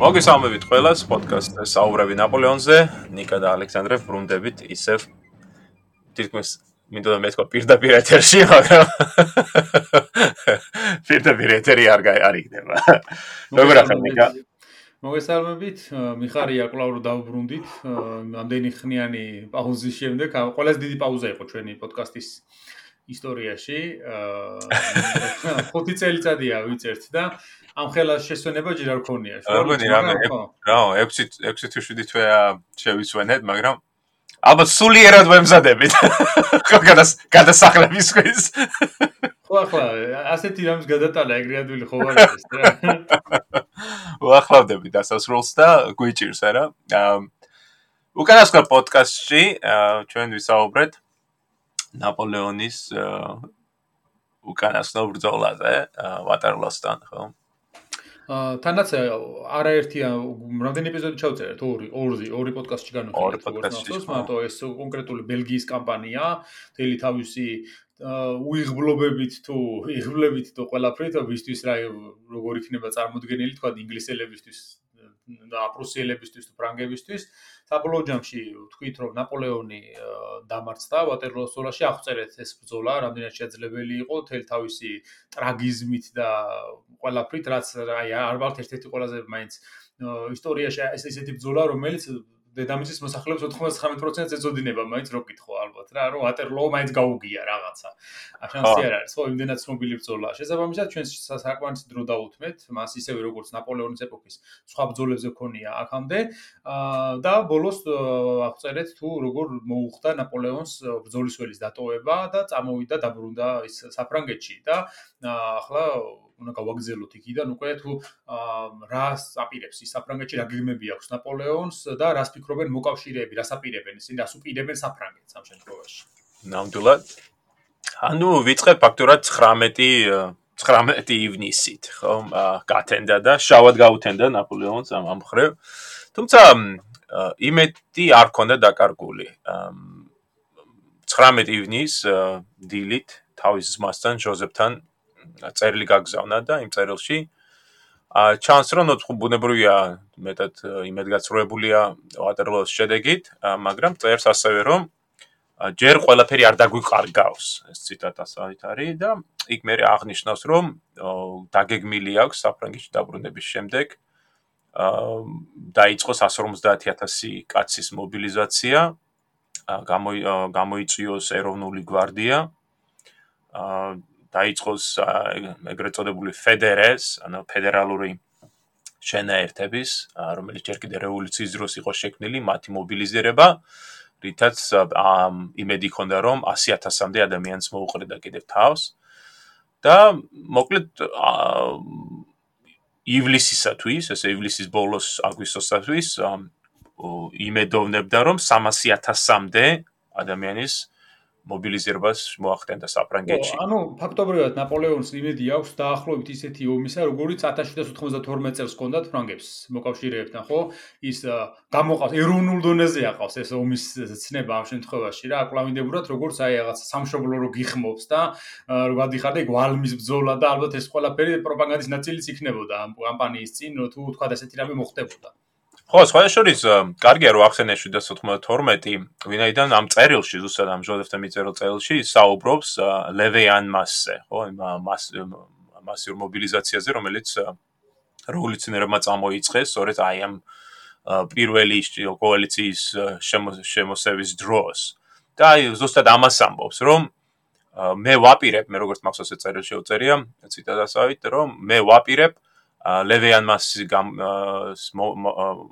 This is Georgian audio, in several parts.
მოგესალმებით ყველას პოდკასტზე საუბრები ნაპოლეონზე. ნიკა და ალექსანდრე ბრუნდებით ისევ თითქმის მინდოდა მე თქვა პირდაპირ ეთერში, მაგრამ პირდაპირ ეთერი არ არიგდება. როგორ ახლა ნიკა? მოგესალმებით, მიხარია კლაურ დავბრუნდით. ამდენი ხნიანი პაუზის შემდეგ, ყველაზე დიდი პაუზა იყო ჩვენი პოდკასტის ისტორიაში. აა 5 წელიწადია ვიწერთ და ამ ხელას შესვენება ჯერ არ ქონია. რამე რამე რა 6 6 თუ 7 თვეა შევისვენეთ, მაგრამ ალბათ სულიერად ვემზადებით. ხო გადას გადასახლების ხვის. ხო ახლა ასეთი რამის გადატანა ეგრე ადვილი ხო არ არის რა. ვახლავდები დასასრულს და გვიჭირს არა. უკანასკნელ პოდკასტში ჩვენ ვისაუბრეთ ნაპოლეონის უკანასკნელ ბრძოლაზე ვატერლოსთან ხო? თანაც არაერთი რამდენი ეპიზოდი ჩავწერეთ? ორი, ორი, ორი პოდკასტში განვიხილეთ. ორი პოდკასტში. მაგრამ ეს კონკრეტული ბელგიის კამპანია, თელი თავისი უიღბლობებით თუ იღბლებით თუ ყველაფრით, ვისთვის რა როგორ იქნება წარმოქმნილი თქვა ინგლისელებისთვის და აპრუსიელებისთვის თუ ფრანგებისთვის. საბოლოო ჯამში ვთქვით რომ ნაპოლეონი დამარცხდა ვატერლოოს ბრძოლაში აღწერეთ ეს ბრძოლა რამდენად შეძლებელი იყო თელ თავისი ტრაგიზმით და ყველაფრით რაც აი არ ვართ ერთ-ერთი ყველაზე მაინც ისტორიაში ეს ესეთი ბრძოლა რომელიც დედამიწის მოსახლეობის 99%-ს ეწოდინება, მაინც რო კითხო ალბათ რა, რომ ვატერლოუ მაინც გაუგია რაღაცა. აშანსი არ არის, ხო, იმდენად ცნობილი ბრძოლა. შესაბამისად, ჩვენ საკმარის დრო დაუთმეთ, მას ისევე როგორც ნაპოლეონის ეპოქის სხვა ბრძოლებზე ქონია აქამდე. აა და ბოლოს აღწერეთ თუ როგორ მოუხდა ნაპოლეონს ბრძოლის ველის დატოვება და წამოვიდა დაბრუნდა ის საფრანგეთში და ახლა უნდა გავაგზავნოთ იქიდან უკვე თუ რას აპირებს ის საფრანგეთში რა გეგმები აქვს ნაპოლეონს და რას ფიქრობენ მოკავშირეები, რას აპირებენ ისინი, რას უპირებენ საფრანგეთს ამ შემთხვევაში. ნამდვილად. ანუ ვიწყებ ფაქტურად 19 19 ივნისით, ხო? გათენდა და შავად გაუთენდა ნაპოლეონს ამ ამხრევ. თუმცა იმედი არ ქონდა დაკარგული. 19 ივნის დილით თავის მასთან ჯოზეფთან წერილი გაგზავნა და იმ წერილში ა ჩანს რომ ბუნებრივია მეტად იმედგაცრუებულია ვატერლოოს შედეგით, მაგრამ წერს ასევე რომ ჯერ ყველაფერი არ დაგვიყარგავს ეს ციტატა საით არის და იქ მე აღნიშნავს რომ დაგეგმილი აქვს საფრანგეთში დაბრუნების შემდეგ აა დაიწყო 150000 კაცის მობილიზაცია გამოიწვიოს ეროვნული გვარდია აა დაიწყოს ეგრეთ წოდებული ფედერეს, ანუ ფედერალური შენაერთების, რომელიც ჯერ კიდევ რევოლუციის დროს იყო შექმნილი, მათი მობილიზება, რითაც იმედი ჰქონდა, რომ 100000-მდე ადამიანს მოუყრედა კიდევ თავს. და მოკლედ ივლისისათვის, ესე ივლისის ბოლოს აგვისტოსათვის იმედოვნებდა, რომ 300000-მდე ადამიანის მობილიზებას მოახდენდა საფრანგეთში. ანუ ფაქტობრივად ნაპოლეონს იმედი აქვს დაახლოებით ისეთი ომისა, როგორიც 1792 წელს ჰქონდათ ფრანგებს მოკავშირეებთან, ხო? ის გამოყავს ეროვნულ დონეზე აყავს ეს ომის ცნება ამ შემთხვევაში რა, აკლავინდებურად როგორც აი რაღაც სამშობლო რო გიხმობს და რო გადიხარ და ვალმის ბრძოლა და ალბათ ეს ყველაფერი პროპაგანდის ნაწილიც იქნებოდა ამ კამპანიის წინ, თუ თქვა ესეთი რამე მოხდებოდა. ხო, სხვა შორის კარგია რომ ახსენე 792, ვინაიდან ამ წერილში, ზუსტად ამ ჟოზეფთან მიწერილ წერილში საუბრობს ლევეან მასზე, ხო, მას მასიურ მობილიზაციაზე, რომელიც რევოლუციონერებმა წამოიწყეს, სწორედ აი ამ პირველი კოალიციის შემოსევის დროს. და აი ზუსტად ამას ამბობს, რომ მე ვაპირებ, მე როგორც მახსოვს ეს წერილში უწერია, ციტატასავით, რომ მე ვაპირებ ლევიან მასის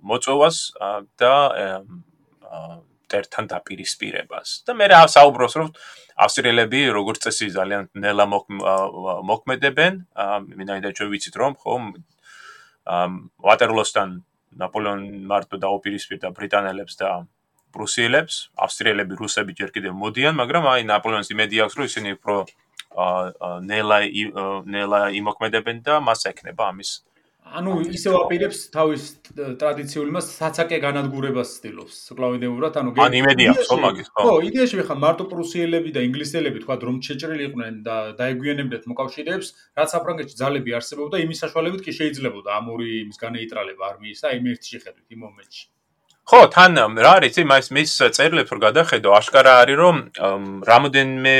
მოწოვას და ტერთან დაპირისპირებას. და მე რა საუბრობს რომ ავსტრიელები როგორც წესი ძალიან ნელა მოქმედებენ, მინაიდან ჩვენ ვიცით რომ ხომ ვატერლოსთან ნაპოლეონ მარტო დაუპირისპირდა ბრიტანელებს და პრუსიელებს, ავსტრიელები, რუსები ჯერ კიდევ მოდიან, მაგრამ აი ნაპოლეონის იმედი აქვს რომ ისინი უფრო ნელა ნელა იმოქმედებენ და მას ეკნება ამის ანუ ისევ აპირებს თავის ტრადიციული მას საცაკე განადგურებას ცდილობს კლავიდეურად ანუ ან იმედი აქვს ხო მაგის ხო ხო. იდეაში ხა მარტო პრუსიელები და ინგლისელები თქვა რომ შეჭრილი იყვნენ და დაეგვიანებდათ მოკავშირეებს რაც საფრანგეთში ძალები არსებობდა იმის საშუალებით კი შეიძლებოდა ამ ორი იმის განეიტრალება არმიის და იმ ერთ შეხედვით იმ მომენტში. ხო თან რა არის ის მის წერილებს რო გადახედო აშკარა არის რომ რამოდენმე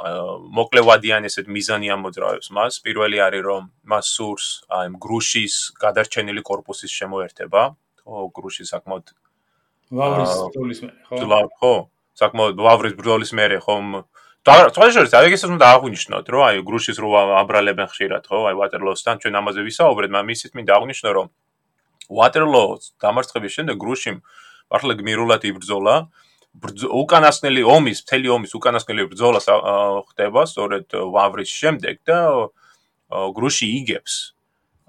მოკლევადიანი ესეთ მიზანი ამოძრავებს მას. პირველი არის რომ მას სურს აი გრუშის გადარჩენილი корпуსის შემოერთება. თო გრუში საკმაოდ ლავრის ბრძოლის მერე, ხო? ლავ, ხო? საკმაოდ ლავრის ბრძოლის მერე ხომ თვალშორის აი ეს უნდა აღვნიშნოთ, რომ აი გრუშის რო აბრალებენ ხშირად, ხო? აი ვატერლოოსთან ჩვენ ამაზე ვისაუბრეთ, მაგრამ ისიც მინდა აღვნიშნო, რომ ვატერლოოს დამარცხების შემდეგ გრუშიმ მართლა გმირულად იბრძოლა. აა უკანასკნელი ომის, მთელი ომის უკანასკნელი ბრძოლა ხდება სწორედ ვავრის შემდეგ და გრუში იგებს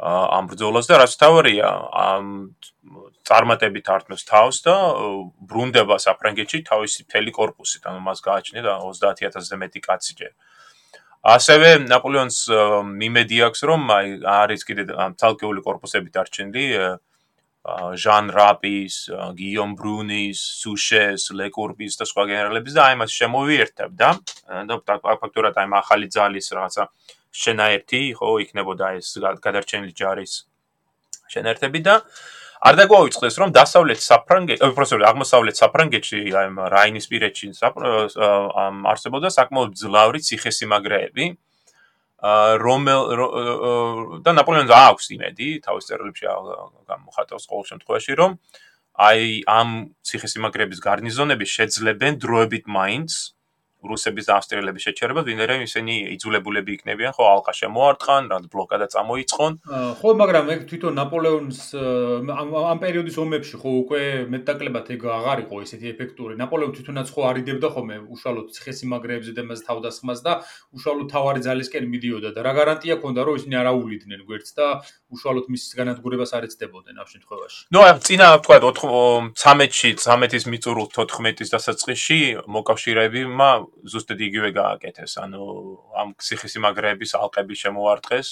ამ ბრძოლას და რაც თავარია ამ წარმატებით არტმევს თავს და ბრუნდება საფრანგეთში თავისი მთელი корпуსით, ანუ მას გააჩნია 30000-ზე მეტი კაცი ჯერ. ასევე ნაპოლეონს მიმედი აქვს რომ აი არის კიდე ცალკეული корпуსებით არჩენილი ჟან რაპის, გიომ ბრუნის, სუშეს, ლეკურბის და სხვა გენერალების და აი მას შემოვიერთებდა და ფაქტურად აი ახალი ძალის რაღაცა შენაერთი ხო იქნებოდა ეს გადარჩენილი ჯარის შენაერთები და არ დაგვაუწყდეს რომ დასავლეთ საფრანგეთში, პროფესორი აღმოსავლეთ საფრანგეთში აი რაინის პირეთში არსებობდა საკმაოდ ძლავრი ციხესიმაგრეები რომელ და ნაპოლეონს აქვს იმედი თავის წერილებში გამოხატავს ყოველ შემთხვევაში რომ აი ამ ციხესიმაგრების გარნიზონები შეძლებენ დროებით მაინც რუსების და ავსტრიელების შეჩერებას, ვინაიდან ისინი იძულებულები იქნებიან ხო ალყა შემოარტყან, რა ბლოკადა წამოიწყონ. ხო, მაგრამ ეგ თვითონ ნაპოლეონის ამ პერიოდის ომებში ხო უკვე მეტაკლებად ეგ აღარ იყო ესეთი ეფექტური. ნაპოლეონი თვითონაც ხო არიდებდა ხოლმე უშუალოდ ციხესიმაგრეებზე და მას თავდასხმას და უშუალოდ თავარი ძალისკენ მიდიოდა და რა გარანტია ქონდა რომ ისინი არაუვლიდნენ გვერდს და უშუალოდ მის განადგურებას არ ეცდებოდნენ ამ შემთხვევაში. ნუ აი წინა თქვა 13-ში, 13-ის მიწურულ 14-ის დასაწყისში მოკავშირეებმა ზუსტად იგივე გააკეთეს, ანუ ამ ციხესიმაგრეების ალყები შემოარტყეს,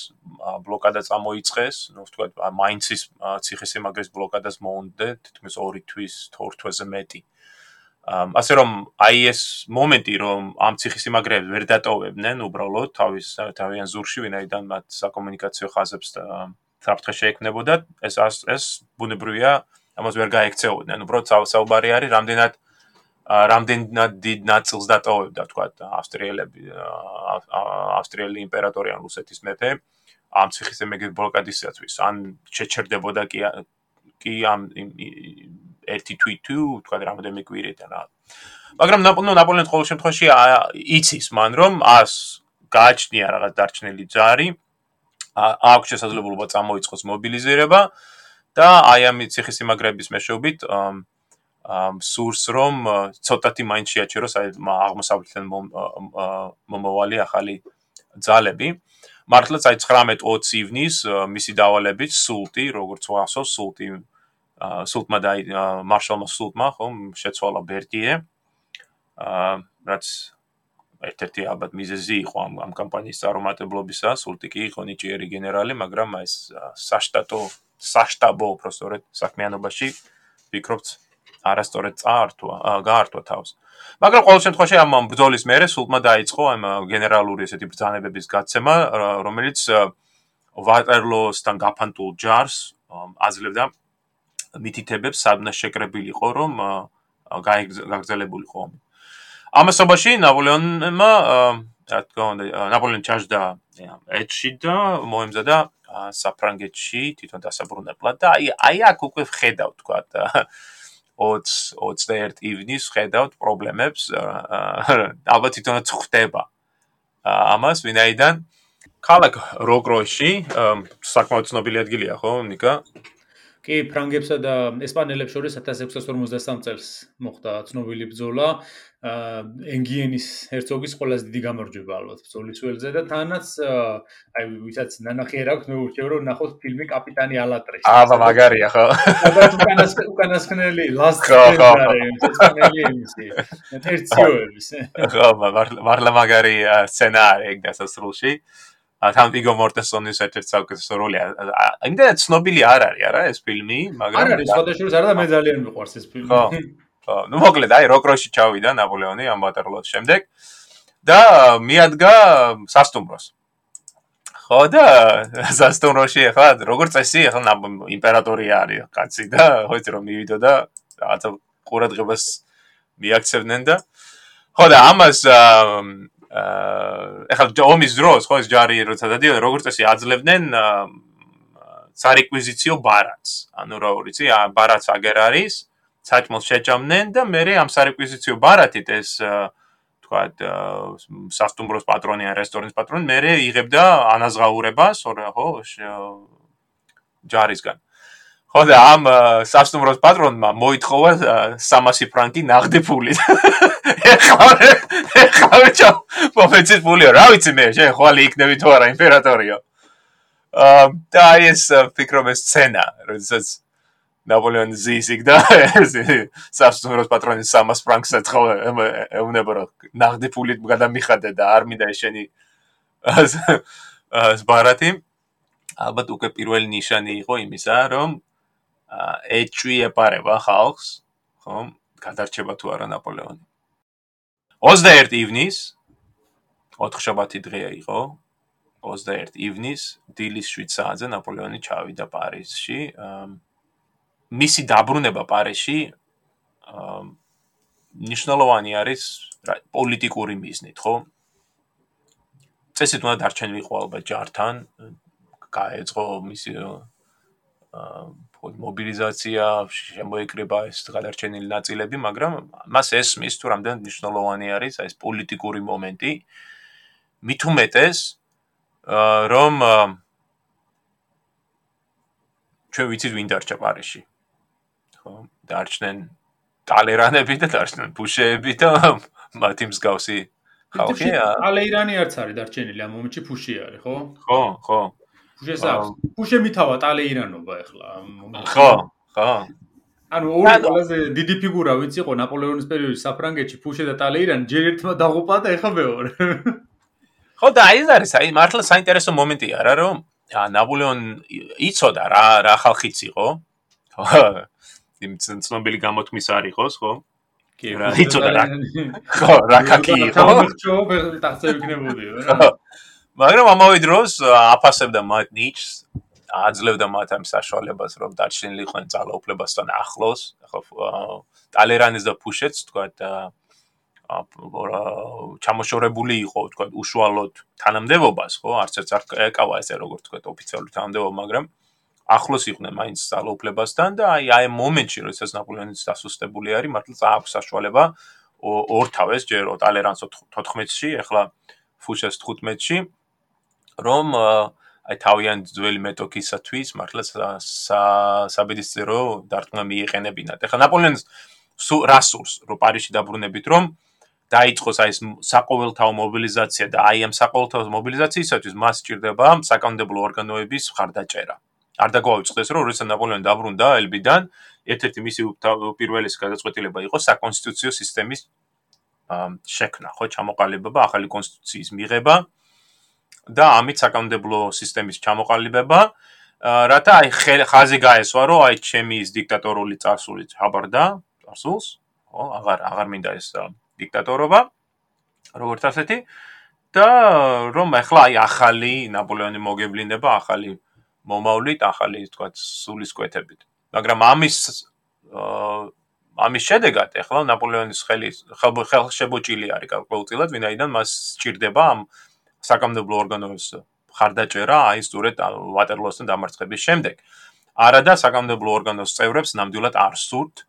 ბლოკადა წამოიწყეს, ну, ვთქვათ, მაინცის ციხესიმაგრეს ბლოკადას მოუნდე თითქმის 2 თვის, 2 თვეზე მეტი. ასე რომ აი ეს მომენტი, რომ ამ ციხესიმაგრეებს ვერ დატოვებდნენ უბრალოდ თავის თავიანთ ზურში, ვინაიდან მათ საკომუნიკაციო ხაზებს საფრთხე შეექმნებოდა, ეს ეს ბუნებრივია, ამას ვერ გაექცეოდნენ. უბრალოდ საუბარი არის, რამდენად რამდენად დიდ ნაწილს დატოვებდა თქვა ავსტრიელები ავსტრიელი იმპერატორი ან რუსეთის მეფე ამ ციხის მეგებ ბლოკადისათვის ან შეჩერდებოდა კი კი ამ ერთი თვითუ თქვა რამდენი კვირით რა. მაგრამ ნაპოლეონის ყოველ შემთხვევაში იცის მან რომ ას გააჩნია რაღაც დარჩენილი ჯარი აქვს შესაძლებლობა წამოიწყოს მობილიზება და აი ამ ციხის იმაგრების მეშვეობით სურს რომ ცოტათი მაინც შეაჩეროს აი აღმოსავლეთიდან მომავალი ახალი ძალები. მართლაც აი 19-20 ივნის მისი დავალებით სულტი, როგორც ვახსოვს, სულტი სულტმა და მარშალმა სულტმა ხომ შეცვალა ბერდიე. აა რაც ერთ-ერთი ალბათ მიზეზი იყო ამ ამ კამპანიის წარუმატებლობისა, სულტი კი იყო ნიჭიერი გენერალი, მაგრამ ეს საშტატო საშტაბო უბრალოდ საქმიანობაში ვიქრობთ არასწორად წაართვა, გაართვა თავს. მაგრამ ყოველ შემთხვევაში ამ ბრძოლის მერე სულტმა დაიწყო ამ გენერალური ესეთი ბრძანებების გაცემა, რომელიც ვატერლოოსთან გაფანტულ ჯარს აძლევდა მითითებებს, სადნა შეკრებილიყო, რომ გაიგზავნებულიყო ომი. ამასობაში ნაპოლეონმა, რა თქმა უნდა, ნაპოლეონი ჩაждდა ეჩში და მოემზადა საფრანგეთში თვითონ დასაბრუნებლად და აი აი აქ უკვე ხედავ თქვა 20-21 ივნის ხედავთ პრობლემებს ალბათ თვითონაც ხდება ამას ვინაიდან ქალაქ როგროში საკმაოდ ცნობილი ადგილია ხო ნიკა კი ფრანგებსა და ესპანელებს შორის 1653 წელს მოხდა ცნობილი ბრძოლა ენგიენის hercogs ყველაზე დიდი გამარჯვება ალბათ ბრძოლის ველზე და თანაც აი ვისაც ნანახი არ აქვს მე ურჩევ რომ ნახოთ ფილმი კაპიტანი ალატრე აბა მაგარია ხო. ალბათ უკანას უკანასკნელი ლასტ უკანასკნელი იმისი ერთიოების ხო. მართლა მაგარი სცენარი ეგ დასასრულში. აა თან ვიგო მორტენსონის ერთ-ერთი საუკეთესო როლი. იმდენად ცნობილი არ არის, არა ეს ფილმი, მაგრამ არ არის, სხვადასხვა არა და მე ძალიან მიყვარს ეს ფილმი. ხო. ხო, ну მოკლედ, აი როკროში ჩავიდა ნაპოლეონი ამ ვატერლოს შემდეგ და მიადგა სასტუმროს. ხო და სასტუმროში ახლა როგორც წესი, ახლა იმპერატორი არის კაცი და ხო იცი რომ მივიდო და რაღაცა ყურადღებას მიაქცევდნენ და ხო და ამას აა ახლა ომის დროს ხო ეს ჯარი როცა დადიოდა როგორც წესი აძლევდნენ სარეკვიზიციო ბარათს ანუ რა ვიცი ბარათს აგერ არის საჭმელს შეჭამდნენ და მე ამ სარეკვიზიციო ბარათით ეს თქვათ სასტუმროს პატრონი ან რესტორნის პატრონი მე იღებდა ანაზღაურებას ხო ჯარისგან ხო და ამ სასტუმროს პატრონმა მოითხოვა 300 ფრანკი ნაღდი ფული. ეხლა ეხლა ჩა პროფეციის ფულიო, რა ვიცი მე, შენ ხვალ იქნები თუ არა იმპერატორიო. აა და ეს ფიქრობ ეს სცენა, როდესაც ნაპოლეონ ზისიგ და სასტუმროს პატრონი 300 ფრანკს ეთხო ეუბნება რომ ნაღდი ფულით გადამიხადე და არ მინდა შენი ეს ბარათი ალბათ უკვე პირველი ნიშანი იყო იმისა რომ ეჭვი ეპარება ხალხს, ხო? გადარჩება თუ არა ნაპოლეონი. 21 ივნის 4 შაბათი დღეა იყო. 21 ივნის დილის 7 საათზე ნაპოლეონი ჩავიდა პარიზში. მისი დაბრუნება პარიზში ნიშნულოვანი არის პოლიტიკური მიზნით, ხო? წესით უნდა დარჩენილიყო ალბათ ჯართან, გაეწყო მისი მობილიზაცია შემოეკრება ეს გადარჩენილი ნაწილები, მაგრამ მას ესმის თუ რამდენ მნიშვნელოვანი არის ეს პოლიტიკური მომენტი. მით უმეტეს რომ ჩვენ ვიცით ვინ დარჩა პარიზში. ხო, დარჩნენ ტალერანები და დარჩნენ ფუშეები და მათი მსგავსი ხალხია. ტალერანი არც არის დარჩენილი ამ მომენტში ფუში არის, ხო? ხო, ხო. ფუშეს აქვს. ფუშე მითავა ტალეირანობა ახლა. ხო, ხო. ანუ ორი ყველაზე დიდი ფიგურა ვინც იყო ნაპოლეონის პერიოდში საფრანგეთში ფუშე და ტალეირანი ჯერ ერთმა დაღუპა და ეხა მეორე. ხო და აი ეს არის აი მართლა საინტერესო მომენტია რა რომ ნაპოლეონ იცოდა რა რა ხალხიც იყო. ხო. იმ ცნობილი გამოთქმის არის ხო, ხო? კი რა იცოდა რა. ხო, რა კაკი იყო. ხო, ხო, ტახტზე ვიქნებოდი რა. მაგრამ ამავე დროს აფასებდა მათ ნიჩს აძლევდა მათ ამ საშუალებას რომ დარჩენილიყვნენ ძალაუფლებასთან ახლოს. ახლა ტალერანის და ფუშეთს თქვა და ჩამოშორებული იყო თქვა უშუალოდ თანამდებობას ხო? არც ერთ არ ეკავა ესე როგორ თქვა ოფიციალური თანამდებობა მაგრამ ახლოს იყვნენ მაინც ძალაუფლებასთან და აი აი მომენტში როდესაც ნაპოლეონის დასუსტებული არის მართლა აქვს საშუალება ორთავეს ჯერ ტალერანს 14-ში ახლა ფუშეს 15-ში რომ აი თავიანთ ძველი მეტოქისათვის მართლა საბედისწერო დარტყმა მიიყენებინათ. ეხლა ნაპოლეონის რასურს რო პარიზში დაბრუნებით რომ დაიწყოს აი ეს საყოველთაო მობილიზაცია და აი ამ საყოველთაო მობილიზაციისათვის მას სჭირდება საკანონმდებლო ორგანოების მხარდაჭერა. არ დაგვაუწყდეს რომ როცა ნაპოლეონი დაბრუნდა ელბიდან, ერთ-ერთი მისი პირველი გადაწყვეტილება იყო საკონსტიტუციო სისტემის შექმნა, ხო, ჩამოყალიბება, ახალი კონსტიტუციის მიღება. და ამით საკანონმდებლო სისტემის ჩამოყალიბება, რათა აი ხაზი გაესვა, რომ აი ჩემი ის დიქტატორული წარსული ჩაბარდა, წარსულს, ხო, აღარ აღარ მინდა ეს დიქტატორობა. როგორც ასეთი და რომ ახლა აი ახალი ნაპოლეონი მოგებლინება, ახალი მომავლით, ახალი თქვა სულისკვეთებით. მაგრამ ამის ამის შედეგად ახლა ნაპოლეონის ხელი ხელშებოჭილი არის გარკვეულწილად, ვინაიდან მას სჭირდება ამ საკანონმდებლო ორგანოების ხარდაჭერა აი სწორედ ვატერლოსთან დამარცხების შემდეგ. არადა საკანონმდებლო ორგანოს წევრებს ნამდვილად არ სურთ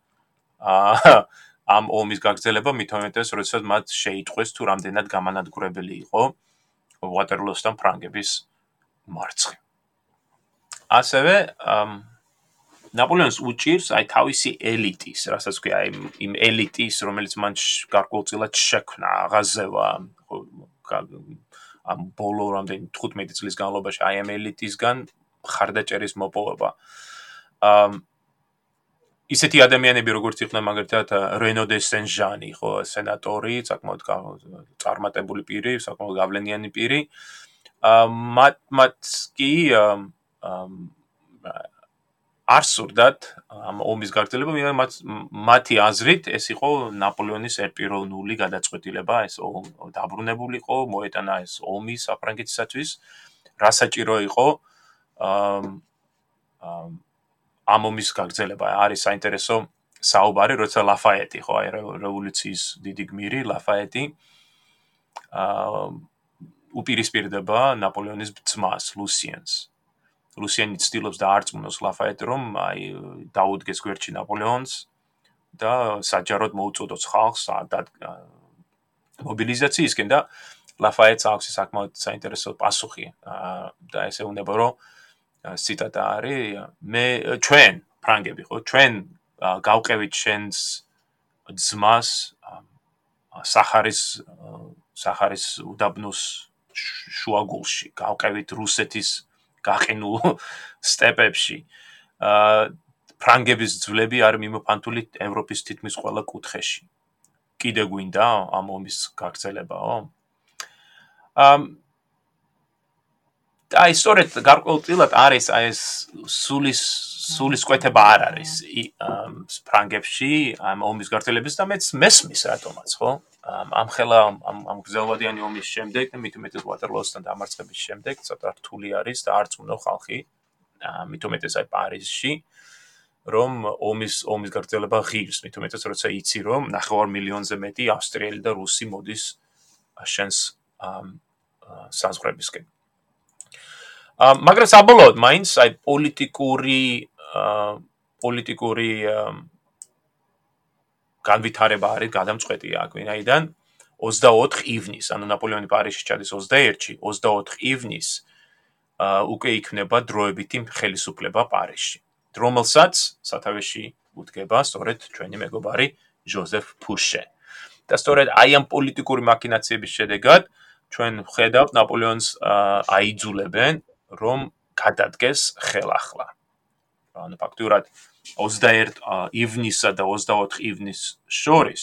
ამ ომის გაგრძელება მithomentes როდესაც მათ შეიტყვეს თუ რამდენად გამანადგურებელი იყო ვატერლოსთან ფრანგების მარცხი. ასევე ნაპოლეონს უჭირს აი თავისი ელიტის, რასაც ქვია აი იმ ელიტის, რომელიც მან გარკვეულწილად შექმნა, აღაზევა ამ ბოლო რამდენი 15 წლის განმავლობაში აი ამ ელიტისგან ხარდაჭერის მოპოვება. ამ ისეთი ადამიანები როგორც იყვნენ მაგალითად რენო დე სენ-ჟანი, ხო, სენატორი, საკმაოდ წარმატებული პირი, საკმაოდ გავლენიანი პირი, აა მათ მათ კი არ სურდათ ამ ომის გაგრძელება, მაგრამ მათ მათი აზრით ეს იყო ნაპოლეონის ერპიროვნული გადაწყვეტილება, ეს დაბრუნებულიყო, მოეტანა ეს ომი საფრანგეთისათვის, რა საჭირო იყო აა ამ ომის გაგრძელება. არის საინტერესო საუბარი, როცა ლაფაეტი ხო, აი რევოლუციის დიდი გმირი ლაფაეტი აა უპირისპირდება ნაპოლეონის ძმას ლუსიანს. რუსიანი ცდილობს და არწმუნოს ლაფაეტი, რომ აი დაუდგეს გვერდში ნაპოლეონს და საჯაროდ მოუწოდოს ხალხს მობილიზაციისკენ და ლაფაეტს აქვს საკმაოდ საინტერესო პასუხი. და ესე უნება რომ ციტატა არის მე ჩვენ ფრანგები ხო ჩვენ გავყევით შენს ძმას сахаრის сахаრის უდაბნოს შუაგულში გავყევით რუსეთის გაყინულ სტეპებში. აა ფრანგების ძვლები არ მიმოფანტული ევროპის თითქმის ყველა კუთხეში. კიდე გვინდა ამ ომის გაგრძელებაო. ამ აი სწორედ გარკვეულწილად არის აი ეს სულის სულის კვეთება არ არის ფრანგებში ამ ომის გაგრძელების და მეც მესმის რატომაც ხო? ამ ხელა ამ ამ გზელვადიანი ომის შემდეგ და მით უმეტეს ვატერლოოსთან დამარცხების შემდეგ ცოტა რთული არის და არც უნდა ხალხი მით უმეტეს აი პარიზში რომ ომის ომის გაგრძელება ღირს. მით უმეტეს როცა იცი რომ 9 მილიონზე მეტი ავსტრიელი და რუსი მოდის შენს საზღვრებისკენ. მაგრამ საბოლოოდ მაინც აი პოლიტიკური პოლიტიკური განვითარება არის გადამწყვეტი აქ ვინაიდან 24 ივნის, ანუ ნაპოლეონი პარიზში ჩადის 21-ში, 24 ივნის უკვე იქნება დროებითი ხელისუფლება პარიზში. რომელსაც სათავეში უდგება სწორედ ჩვენი მეგობარი ჟოზეფ ფუშე. და სწორედ აი ამ პოლიტიკური მაკინაციების შედეგად ჩვენ ხედავთ ნაპოლეონს აიძულებენ რომ გადადგეს ხელახლა. ანუ ფაქტურად 21 ივნისსა და 24 ივნის შორის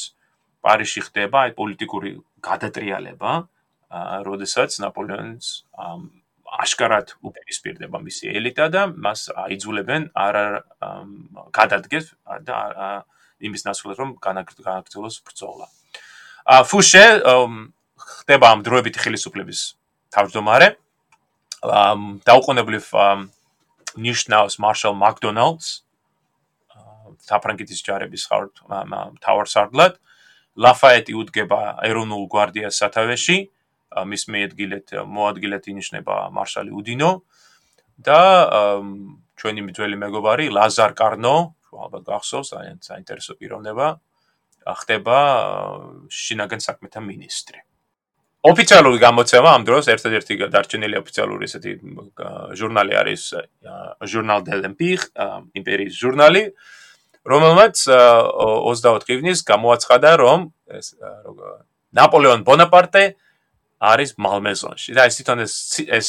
პარიზში ხდება აი პოლიტიკური გადატრიალება, როდესაც ნაპოლეონს აშკარად უპირისპირდება მისი ელიტა და მას აიძულებენ არ გადადგეს და იმის ნაცვლად რომ განაგრძელოს ბრძოლა. ა ფუშე ხდება ამ დროებითი ხელისუფლების თავმჯდომარე. დაუყოვნებლივ ნიშნავს მარშალ მაკდონალდს საფრანგეთის ჯარების ხართ თავარსარდლად ლაფაეტი უდგება ეროვნულ გვარდიას სათავეში. მის მეადგილეთ მოადგილეთ ინიშნება მარშალი უდინო. და ჩვენი ძველი მეგობარი ლაზარ კარნო ალბათ გახსოვს ძალიან საინტერესო პიროვნება ხდება შინაგან საქმეთა მინისტრი ოფიციალური გამოცემა ამ დროს ერთადერთი დარჩენილი ოფიციალური ესეთი ჟურნალი არის ჟურნალ დელემპიხ იმპერიის ჟურნალი რომელმაც 24 ივნის გამოაცხადა რომ ეს ნაპოლეონ ბონაპარტე არის მალმეზონში. და ეს თვითონ ეს ეს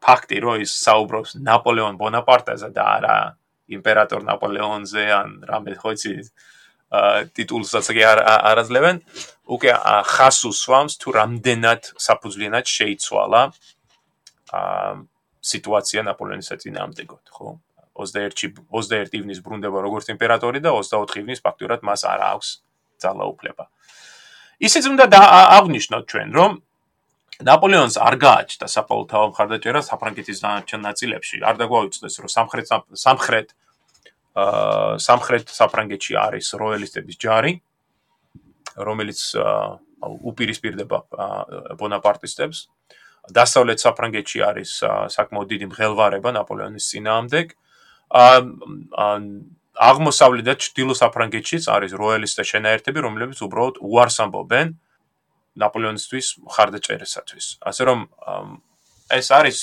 ფაქტი რომ ის საუბრობს ნაპოლეონ ბონაპარტეზე და არა იმპერატორ ნაპოლეონზე ან რამე ხო იცი ტიტულსაც კი არ არაძლებენ უკვე ხას უსვამს თუ რამდენად საფუძვლიანად შეიცვალა ა სიტუაცია ნაპოლეონის წინააღმდეგოდ ხო 21-ში 21 ივნის ბრუნდება როგორც იმპერატორი და 24 ივნის ფაქტურად მას არ აქვს ძალაუფლება. ისიც უნდა აღნიშნოთ ჩვენ, რომ ნაპოლეონს არ გააჩნდა საპოლიტაო მხარდაჭერა საფრანგეთის დანარჩენ ნაწილებში. არ დაგვაუწყდეს, რომ სამხრეთ სამხრეთ აა სამხრეთ საფრანგეთში არის როიალისტების ჯარი, რომელიც უპირისპირდება ბონაპარტისტებს. დასავლეთ საფრანგეთში არის საკმაოდ დიდი მღელვარება ნაპოლეონის წინააღმდეგ. აა აღმოსავლეთ და ჩრდილო საფრანგეთშიც არის როიალისტთა შენაერთები, რომლებიც უბრალოდ უარს ამბობენ ნაპოლეონისთვის ხარდაჭერისათვის. ასე რომ ეს არის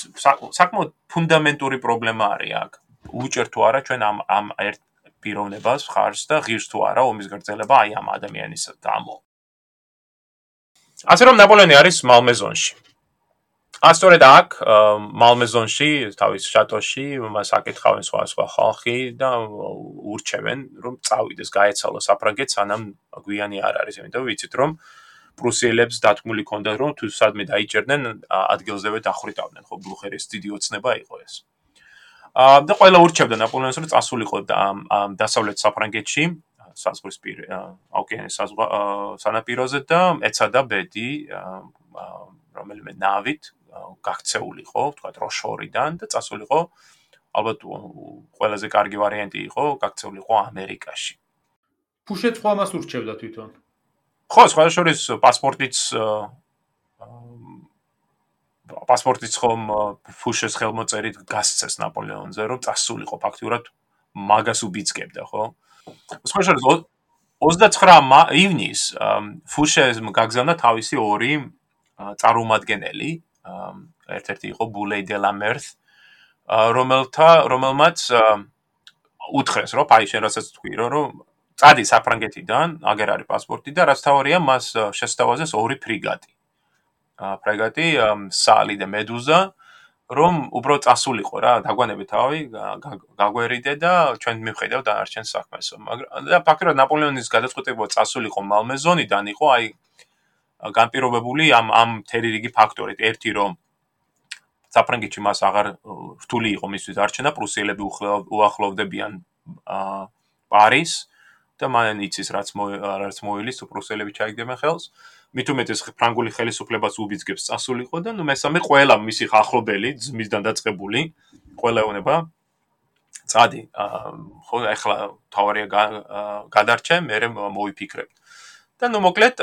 საკმაოდ ფუნდამენტური პრობლემა არის აქ. უჭერ თუ არა ჩვენ ამ ამ ერთ პიროვნებას ხარს და ღირს თუ არა ომის გრძელება აი ამ ადამიანის გამო. ასე რომ ნაპოლეონი არის მალმეზონში. ასწორედ აქ მალმეზონში თავის შატოში მას აკითხავენ სხვა სხვა ხალხი და ურჩევენ რომ წავიდეს გაეცალოს საფრანგეთს სანამ გვიანი არ არის იმიტომ ვიცით რომ პრუსიელებს დათმული ქონდა რომ თუ სადმე დაიჭერდნენ ადგილზევე დახრიტავდნენ ხო ბლუხერის დიდი ოცნება იყო ეს და ყველა ურჩევდა ნაპოლეონს რომ წასულიყო დასავლეთ საფრანგეთში საზღვრისპირ ოკეანის სანაპიროზე და ეცადა ბედი რომელიმე ნავით გაქცეულიყო თქვა როშორიდან და წასულიყო ალბათ ყველაზე კარგი ვარიანტი იყო გაქცეულიყო ამერიკაში. ფუშეც ხო ამას ურჩევდა თვითონ? ხო სხვა შორის პასპორტიც პასპორტიც ხომ ფუშეს ხელმოწერით გასცეს ნაპოლეონზე რომ წასულიყო ფაქტურად მაგას უბიძგებდა ხო სხვა შორის 29 ივნის ფუშეს გაგზავნა თავისი ორი წარმომადგენელი ერთ-ერთი იყო ბულეი დე ლა მერს რომელთა რომელმაც უთხრეს რომ აი შენ რასაც თქვი რომ წადი საფრანგეთიდან, აგერ არის პასპორტი და რაც თავარია მას შესთავაზეს ორი ფრიგატი. აა ფრიგატი სალი და მედუზა რომ უბრალოდ წასულიყო რა, დაგვანები თავი, გაგვერიდე და ჩვენ მივხედავ დანარჩენ საქმეს. მაგრამ და ფაქტობრივად ნაპოლეონის გადაწყვეტილება წასულიყო მალმეზონიდან იყო აი განპირობებული ამ ამ თერი რიგი ფაქტორით. ერთი რომ საფრანგეთში მას აღარ რთული იყო მისთვის არჩენა, პრუსიელები უახლოვდებიან აა პარიზს. და მან იცის რაც რაც მოილის უპრუსელები ჩაიგდებენ ხელს მით უმეტეს ფრანგული ხელისუფლებას უბიძგებს წასულიყო და ნუ მესამე ყველა მისი ხახლობელი ძმისგან დაწყებული ყველა ეუნება წადი ხო ახლა თავარია გადარჩე მე მოიფიქრებ. და ნუ მოკლედ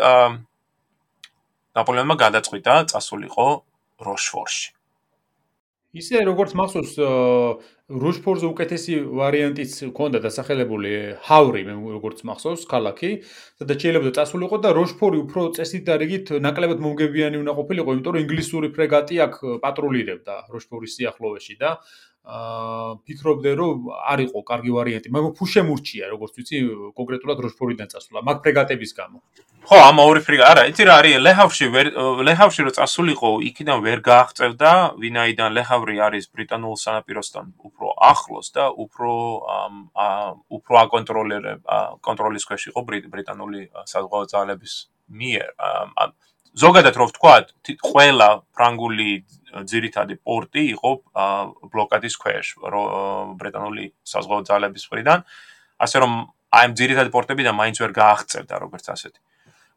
ნაპოლეონმა გადაწყვიტა წასულიყო როშფორში ისე როგორც მახსოვს როშფორზე უკეთესი ვარიანტიც ქონდა დასახელებული ჰავრი მე როგორც მახსოვს ქალაქი სადაც შეიძლება წასულიყო და როშფორი უფრო წესით და რიგით ნაკლებად მომგებიანი უნდა ყოფილიყო იმიტომ რომ ინგლისური ფრეგატი აქ პატრულირებდა როშფორის სიახლოვეში და ფიქრობდე რომ არისო კარგი ვარიანტი. მაგრამ ფუშე მურჩია როგორც ვიცი კონკრეტულად როშფორიდან წასვლა მაგ ფრეგატების გამო. ხო ამ ორი ფრიგა არა იცი რა არის ლეჰავში ლეჰავში რო წასულიყო იქიდან ვერ გააღწევდა ვინაიდან ლეჰავრი არის ბრიტანულ სანაპიროსთან უფრო ახლოს და უფრო უფრო აკონტროლერებ კონტროლის ქვეშ იყო ბრიტანული საზღვაო ძალების მიერ ზოგადად რო ვთქვა ყველა ფრანგული ძირითადი პორტი იყო ბლოკადის ქვეშ ბრიტანული საზღვაო ძალების მხრიდან. ასე რომ აი ამ ძირითადი პორტებიდან მაინც ვერ გააღწევდა როგორც ასეთი.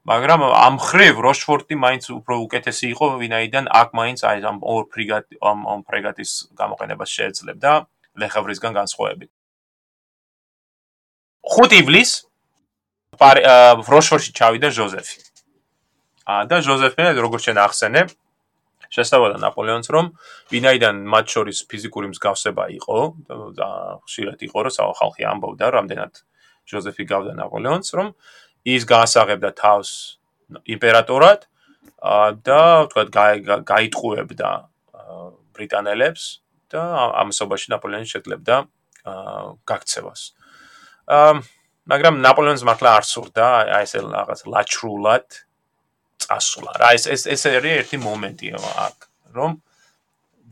მაგრამ ამ ხრივ როშფორტი მაინც უფრო უკეთესი იყო ვინაიდან აქ მაინც აი ამ ორ ფრიგატ ამ ამ ფრიგატის გამოყენებას შეეძლებდა ლეხავრისგან განსხვავებით. 5 ივლის როშფორში ჩავიდა ჟოზეფი. ა და ჟოზეფი როგორც შენ ახსენე შესთავაზა ნაპოლეონს რომ ვინაიდან მათ შორის ფიზიკური მსგავსება იყო და ხშირად იყო რომ ხალხი ამბობდა რამდენად ჟოზეფი გავდა ნაპოლეონს რომ ის გაასაღებდა თავს იმპერატორად და თქვა გაიტყუებდა ბრიტანელებს და ამასობაში ნაპოლეონი შეძლებდა გაქცევას. მაგრამ ნაპოლეონს მართლა არ სურდა აი ეს რაღაც ლაჩრულად წასვლა. რა ეს ეს ეს არის ერთი მომენტი აქ, რომ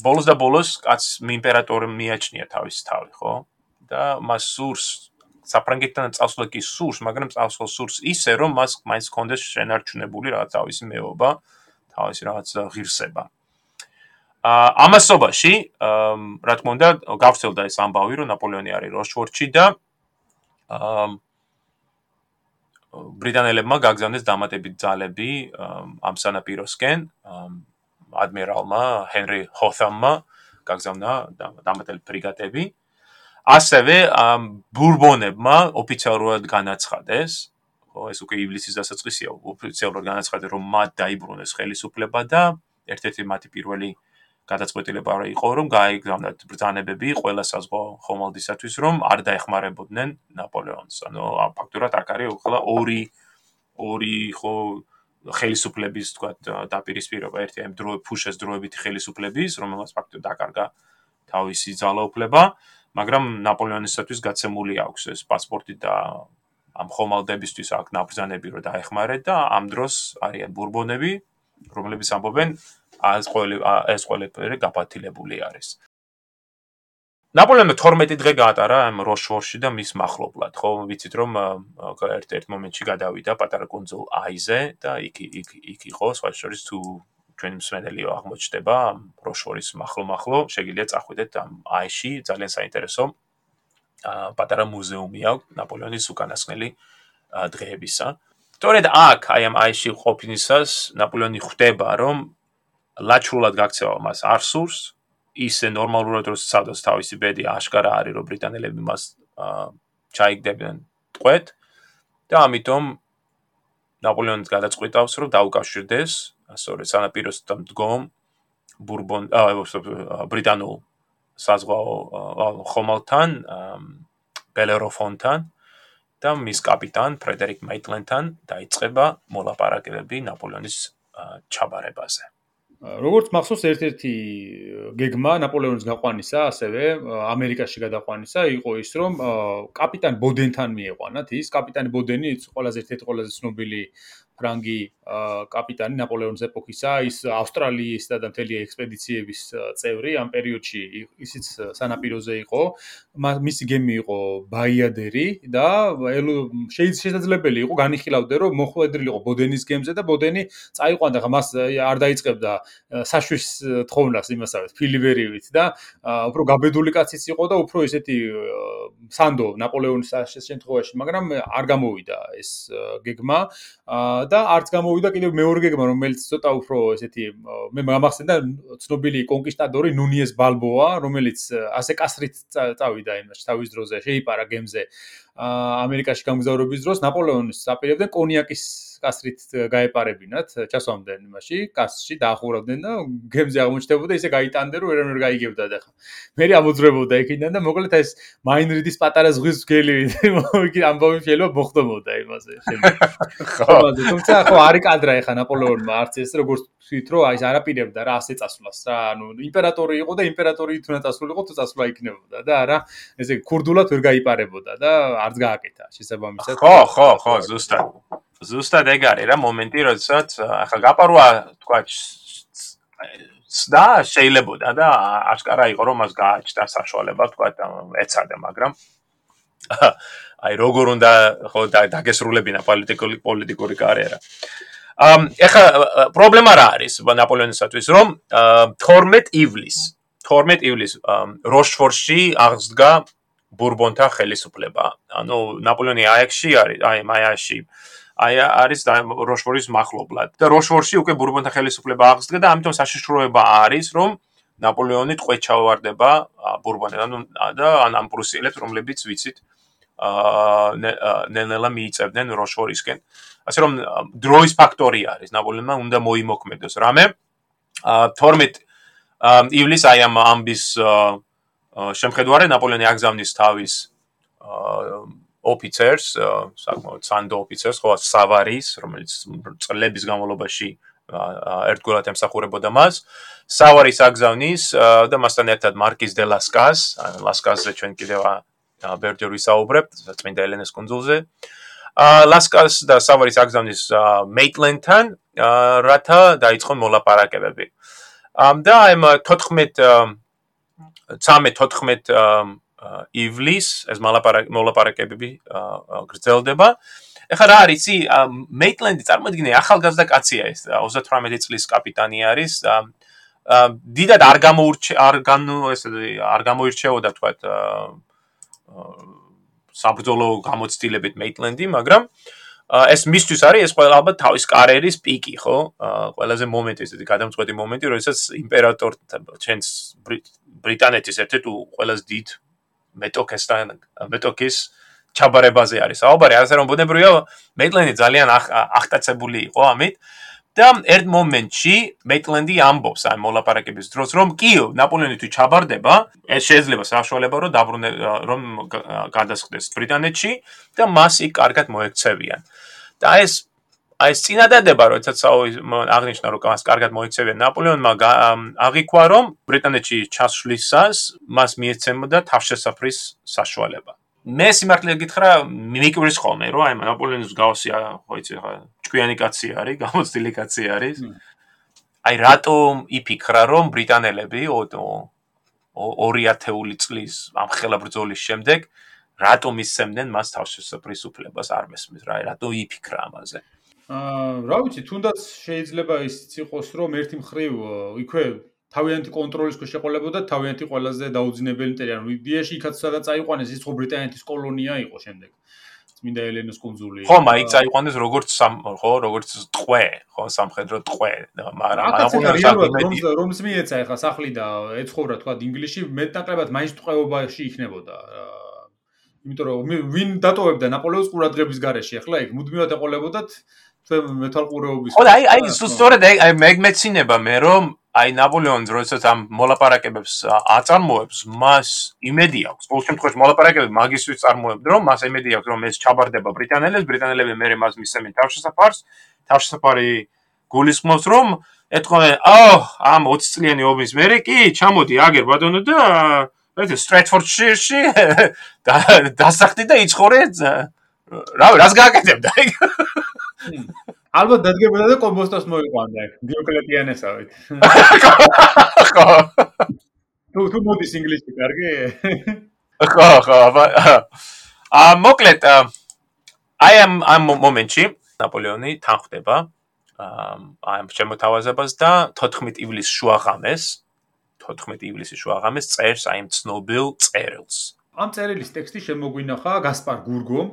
ბოლოს და ბოლოს კაც იმპერატორი მიაჩნია თავის თავი, ხო? და მას სურს საფრანგეთთან წასვლა კი სურს, მაგრამ წასვლა სურს ისე, რომ მას მაინც კონდეს შენარჩუნებული რაღაც თავისი მეობა, თავისი რაღაც ღირსება. აა ამასობაში, რა თქმა უნდა, გავრცელდა ეს ამბავი, რომ ნაპოლეონი არის როშფორდში და აა ბრიტანელებმა გაგზავნეს დამატებით ძალები ამ სანაპიროსკენ ადმირალმა ჰენრი ჰოთამმა გაგზავნა დამატებით ბრიგადები. ასევე ბურბონებმა ოფიციალურად განაცხადეს ხო ეს უკვე ივლისის დასაწყისია ოფიციალურად განაცხადეს რომ მათ დაიბრუნეს ხელისუფლება და ერთ-ერთი მათი პირველი გადაწყვეტილება იყო რომ გაიგზავნათ ბრძანებები ყველა საზღვაო ხომალდისათვის რომ არ დაეხმარებოდნენ ნაპოლეონს. ანუ ფაქტურად აქ არის ხოლმე ორი ორი ხო ხელისუფლების თქვა დაპირისპირება. ერთი ამ დრო ფუშეს დროებითი ხელისუფლების რომელსაც ფაქტურად დაკარგა თავისი ძალაუფლება მაგრამ ნაპოლეონისათვის გაცემული აქვს ეს პასპორტი და ამ ხომალდებისთვის აქ ნაბრძანები რომ დაეხმარეთ და ამ დროს არიან ბურბონები რომლებიც ამბობენ ეს ყველი ეს ყველაფერი გაფათილებული არის. ნაპოლეონმა 12 დღე გაატარა ამ როშვორში და მის מחლობლად, ხო? ვიცით რომ ერთ ერთ მომენტში გადავიდა პატარა კუნძულ აიზე და იქ იქ იქ იყო სხვა შორის თუ ჩვენი მსმენელი აღმოჩნდება როშვორის מחლო-מחლო, შეგიძლია წახვიდეთ ამ აიში, ძალიან საინტერესო პატარა მუზეუმი აქვს ნაპოლეონის უკანასკნელი დღეებისა. სწორედ აქ, აი ამ აიში ყოფნისას ნაპოლეონი ხვდება, რომ ლაჩრულად გაქცევა მას არ სურს ისე ნორმალურად რომ სადოს თავისი ბედი აშკარა არის რომ ბრიტანელები მას ჩაიგდებიან ტყვეთ და ამიტომ ნაპოლეონი გადაწყვიტავს რომ დაუკავშირდეს ასორე სანაპიროსთან დგომ ბურბონ ბრიტანულ საზღვაო ხომალთან ბელეროფონთან და მის კაპიტან ფრედერიკ მაიტლენთან დაიწყება მოლაპარაკებები ნაპოლეონის ჩაბარებაზე. როგორც მახსოვს ერთ-ერთი გეგმა ნაპოლეონის გაყვანისა, ასევე ამერიკაში გადაყვანისა იყო ის, რომ კაპიტან ბოდენთან მიეყვანათ ის კაპიტანი ბოდენი ყველაზე ერთ-ერთი ყველაზე ცნობილი ფრანგი კაპიტანი ნაპოლეონის ეპოქისა, ის ავსტრალიის და მთელი ექსპედიციების წევრი ამ პერიოდში ისიც სანაპიროზე იყო. მისი გემი იყო ბაიადერი და შეიძლება იყო განიხილავდე რომ მოხვედრილიყო ბოდენის გემზე და ბოდენი წაიყვანდა ხა მას არ დაიწყებდა საშვის თხოვნას იმასავე ფილიბერივით და უფრო გაბედული კაციც იყო და უფრო ესეთი სანდო ნაპოლეონის შემთხვევაში, მაგრამ არ გამოვიდა ეს გეგმა და არც გამოვიდა კიდევ მეორე გეგმა, რომელიც ცოტა უფრო ესეთი მე გამახსენდა ცნობილი კონკისტადორი ნუნიეს ბალბოა, რომელიც ასე კასრით წავიდა იმაში თავის დროზე, შეიპარა გემზე ამერიკაში გამგზავრების დროს ნაპოლეონის აპირებდნენ კონიაკის კასრით გაეპარებინათ, ჩასვამდნენ იმაში, კასში დაახურავდნენ და გემზე აღმოჩნდებოდა ისე გაიტანდნენ, რომ ვერანაირ გაიგებდა და ხა. მე ამოძრებოდა იქიდან და მოკლედ ეს მაინრიდის პატარა ზღვის გელი, იქ ამბავი შეიძლება მოხდომოდა იმაზე. ხო, თუმცა ხო არი კადრა ეხა ნაპოლეონმა არც ეს როგორც თვით რომ აი ეს არაპირებდა რა ასე წასვლას რა, ანუ იმპერატორი იყო და იმპერატორი თუნდაც წასულიყო თუ წასვლა იქნებოდა და არა ესე ქურდულად ვერ გაიპარებოდა და არც გააკეთა შესაბამისად. ხო, ხო, ხო, ზუსტად. ზუსტად ეგ არის რა მომენტი, როდესაც ახლა გაპარვა თქვა და შეიძლებოდა და აშკარა იყო რომ მას გააჩნდა საშუალება თქვა ეცადე, მაგრამ აი როგორ უნდა ხო დაგესრულებინა პოლიტიკური პოლიტიკური კარიერა. ამ ეხა პრობლემა რა არის ნაპოლეონისათვის რომ 12 ივლის 12 ივლის როშფორში აღსდგა ბურბონთა ხელისუფლება. ანუ ნაპოლეონი აიაქსში არის, აი მაიაში აი არის როშფორის מחლობლად. და როშფორში უკვე ბურბონთა ხელისუფლება აღსდგა და ამიტომ საშიშროება არის, რომ ნაპოლეონი ტყვე ჩავარდება ბურბონთან. ანუ და ამ პრუსიელებს, რომლებიც ვიცით, აა ნელ-ნელა მიიწევდნენ როშფორისკენ. ასე რომ დროის ფაქტორი არის, ნაპოლეონმა უნდა მოიმოქმედოს რამე. აა 12 ივლის აი ამ ამბის შემხედვარე ნაპოლეონი აგზავნის თავის აა ოფიცერს, საკმაოდ სანდო ოფიცერს, ხო, სავარის, რომელიც წლების განმავლობაში ერთგულად ემსახურებოდა მას. სავარის აგზავნის და მასთან ერთად მარკიზ დე ლასკას, ლასკასზე ჩვენ კიდევ ბერჯერ ვისაუბრებთ, წმინდა ელენეს კონძულზე. ა ლასკას და სავარის აგზავნის მეიტლენთან, რათა დაიწყონ მოლაპარაკებები. ამ და აი 14 13-14 ივლის ეს მოლაპარაკებები გრძელდება. ეხლა რა არის, იცი, მეიტლენდი წარმოიდგინე ახალგაზრდა კაცია ეს, 38 წლის კაპიტანი არის. დიდად არ გამოურჩე არ განო ესე არ გამოირჩეოდა თქვა საბრძოლო გამოცდილებით მეიტლენდი, მაგრამ ეს მისთვის არის ეს ყველა ალბათ თავის კარიერის პიკი, ხო? ყველაზე მომენტი ესეთი გადამწყვეტი მომენტი, როდესაც იმპერატორ ჩენს ბრიტანეთის ერთ-ერთი ყველაზე დიდ მეტოქესთან მეტოქის ჩაბარებაზე არის. საუბარი ასე რომ ბუნებრივია მეიტლენდი ძალიან ახტაცებული იყო ამით. და ერთ მომენტში მეიტლენდი ამბობს აი მოლაპარაკების დროს რომ კი ნაპოლეონი თუ ჩაბარდება ეს შეიძლება საშუალება რომ დაბრუნე რომ გადასხდეს ბრიტანეთში და მას იქ კარგად მოექცევიან. და ეს აი ეს წინადადება როდესაც აღნიშნა რომ მას კარგად მოიქცევია ნაპოლეონმა აღიქვა რომ ბრიტანეთში ჩასვლისას მას მიეცემოდა თავშესაფრის საშუალება. მე სიმართლე გითხრა მიკვრის ხოლმე რომ აი ნაპოლეონის გავსია ხო იცი ხა ჭკვიანი კაცი არის გამოცდილი კაცი არის. აი რატომ იფიქრა რომ ბრიტანელები ოდო 2000 წლის ამ ხელა ბრძოლის შემდეგ რატომ ისემდნენ მას თავშესაფრის უფლებას არ მესმის? რა რატო იფიქრა ამაზე აა რა ვიცი თუნდაც შეიძლება ის იყოს რომ ერთი მხრივ იქვე თავიანთი კონტროლის ქვეშ შეყოლებოდა თავიანთი ყველაზე დაუძინებელი მტერი ანუ იდეაში იქაც სადაც აიყვანეს ის ხო ბრიტანეთის კოლონია იყო შემდეგ. წმინდა ელენოს კონძული ხო მაინც აიყვანეს როგორც ხო როგორც ტყვე ხო სამხედრო ტყვე. მაგრამ აღარ რომს მიეცა ეხა სახლი და ეცხოვრა თქვა ინგლისში მეტნაკლებად მაინც ტყვეობაში იქნებოდა იმიტომ რომ ვინ დატოვებდა ნაპოლეონის ყურადღების გარეშე ახლა იქ მუდმივად ეყოლებოდათ თქვენ მეთვალყურეობის ხო აი აი სწორედ აი მე მეცინება მე რომ აი ნაპოლეონს როდესაც ამ მოლაპარაკებებს აწარმოებს მას იმედი აქვს. ყოველ შემთხვევაში მოლაპარაკებები მაგისთვის წარმოებდა რომ მას იმედი აქვს რომ ეს ჩაბარდება ბრიტანელებს. ბრიტანელები მე მას მისცემენ თავშესაფარს. თავშესაფარი გულისხმობს რომ ეთქვა აო ამ 20 წლიანი ომის მერე კი ჩამოდი აგერ ბატონო და ეს სტრეტფორდშირში დასახდი და იცხოვრე რა რას გააკეთებდა? იქ ალბათ დადგებოდა და კომბოსტოს მოიყვანდა იქ დიოკლეტიანესავით. ხო. თუ თუ მოდის ინგლისში კარგი. ხო ხო ა მოკლედ აი ამ ამ მომენტში ნაპოლეონი თანხდება აი ამ შემოთავაზებას და 14 ივლისს შუაღამეს 14 ივლისის შუაღამეს წერს აი ამ ცნობილ წერილს. ამ წერილის ტექსტი შემოგვინახა გასპარ გურგომ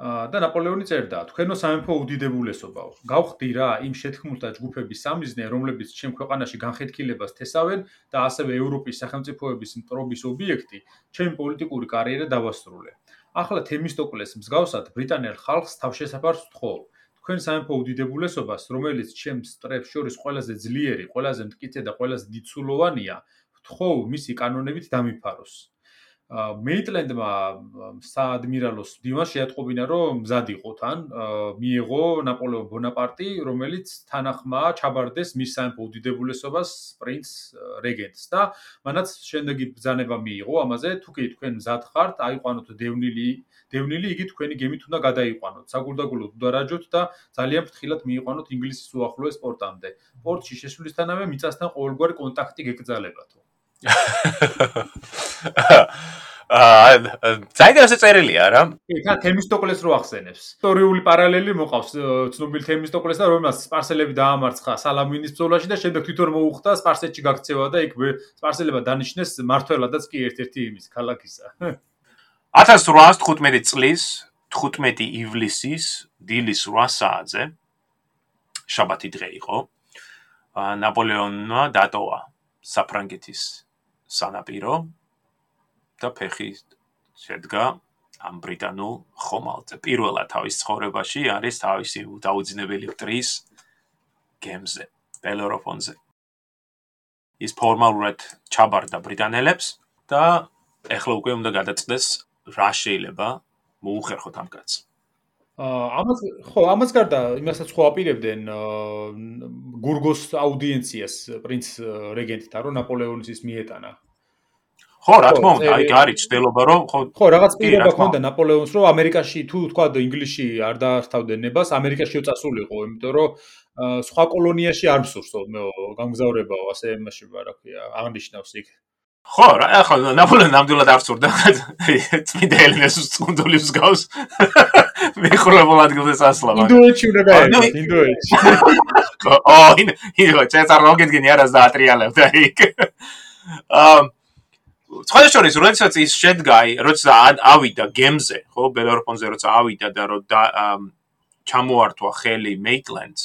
და ნაპოლეონი წერდა: "თქვენო სამეფო უდიდებულესობაო, გავხდი რა იმ შეთქმულთა ჯგუფების სამიზნე, რომლებიც ჩემ ქვეყანაში განხეთქილებას თესავენ და ასევე ევროპის სახელმწიფოების მტრობის ობიექტი, ჩემი პოლიტიკური კარიერა დავასრულე. ახლა თემისტოკლეს მსგავსად ბრიტანელ ხალხს თავშესაფარს ვთხოვ. თქვენ სამეფო უდიდებულესობას, რომელიც ჩემს სტრებს შორის ყველაზე ძლიერი, ყველაზე მტკიცე და ყველაზე დიდსულოვანია, ვთხოვ მისი კანონებით დამიფაროს. მეიტლენდმა საადმირალოს დიმას შეატყობინა რომ მზად იყო თან. მიიღო ნაპოლეონ ბონაპარტი რომელიც თანახმა ჩაბარდეს მის სამეფო უდიდებულესობას პრინც რეგენტს. და მანაც შემდეგი ბრძანება მიიღო ამაზე თუ კი თქვენ მზად ხართ აიყვანოთ დევნილი დევნილი იგი თქვენი გემით უნდა გადაიყვანოთ საგულდაგულოდ უდარაჯოთ და ძალიან ფრთხილად მიიყვანოთ ინგლისის უახლოეს პორტამდე. პორტში შესვლისთანავე მიწასთან ყოველგვარი კონტაქტი გეკრძალებათო აა საინტერესო წერილია რა. კი, თან თემისტოკლეს რო ახსენებს. ისტორიული პარალელი მოყავს ცნობილ თემისტოკლეს და რომელსაც სპარსელები დაამარცხა სალამინის ბრძოლაში და შემდეგ თვითონ მოუხდა სპარსეთში გაქცევა და იქ სპარსელებმა დანიშნეს მართველადაც კი ერთ-ერთი იმის ქალაქისა. 1815 წლის 15 ივლისის დილის 8 საათზე შაბათი დღე იყო. ნაპოლეონმა დატოვა საფრანგეთის სანაპირო და ფეხი შედგა ამ ბრიტანულ ხომალდზე. პირველად თავის ცხოვრებაში არის თავისი დაუძინებელი მტრის გემზე, ბელოროფონზე. ის ფორმალურად ჩაბარდა ბრიტანელებს და ეხლა უკვე უნდა გადაწდეს რა შეიძლება მოუხერხოთ ამ კაცს. ამას ხო, ამას გარდა იმასაც ხო აპირებდნენ გურგოს აუდიენციას პრინც რეგენტთან, რომ ნაპოლეონის ის მიეტანა. ხო, რა თქმა უნდა, აი არის ცდილობა, რომ ხო ხო, რაღაც პირობა ქონდა ნაპოლეონს, რომ ამერიკაში თუ თქვა ინგლისში არ დაარსთავდნენ ნებას, ამერიკაში წასულიყო, იმიტომ რომ სხვა კოლონიაში არ მსურს გამგზავრებაო, ასე იმაში, რა ქვია, აღნიშნავს იქ. ხო, რა, ახლა ნაპოლეონი ნამდვილად არ სწორდა. წმინდა ელენეს წუნდოლის გავს. მიხრებულ ადგილზე სასლა. ინდოეთში უნდა გაიგოს, ინდოეთში. ო, ინ, ინ, ცეცარ როგედგენი არას და ატრიალებდა იქ. აა სხვადასხვა როდესაც ის შედგა, როცა ავიდა გემზე, ხო, ბელორფონზე როცა ავიდა და რო ჩამოართვა ხელი მეიტლენდს.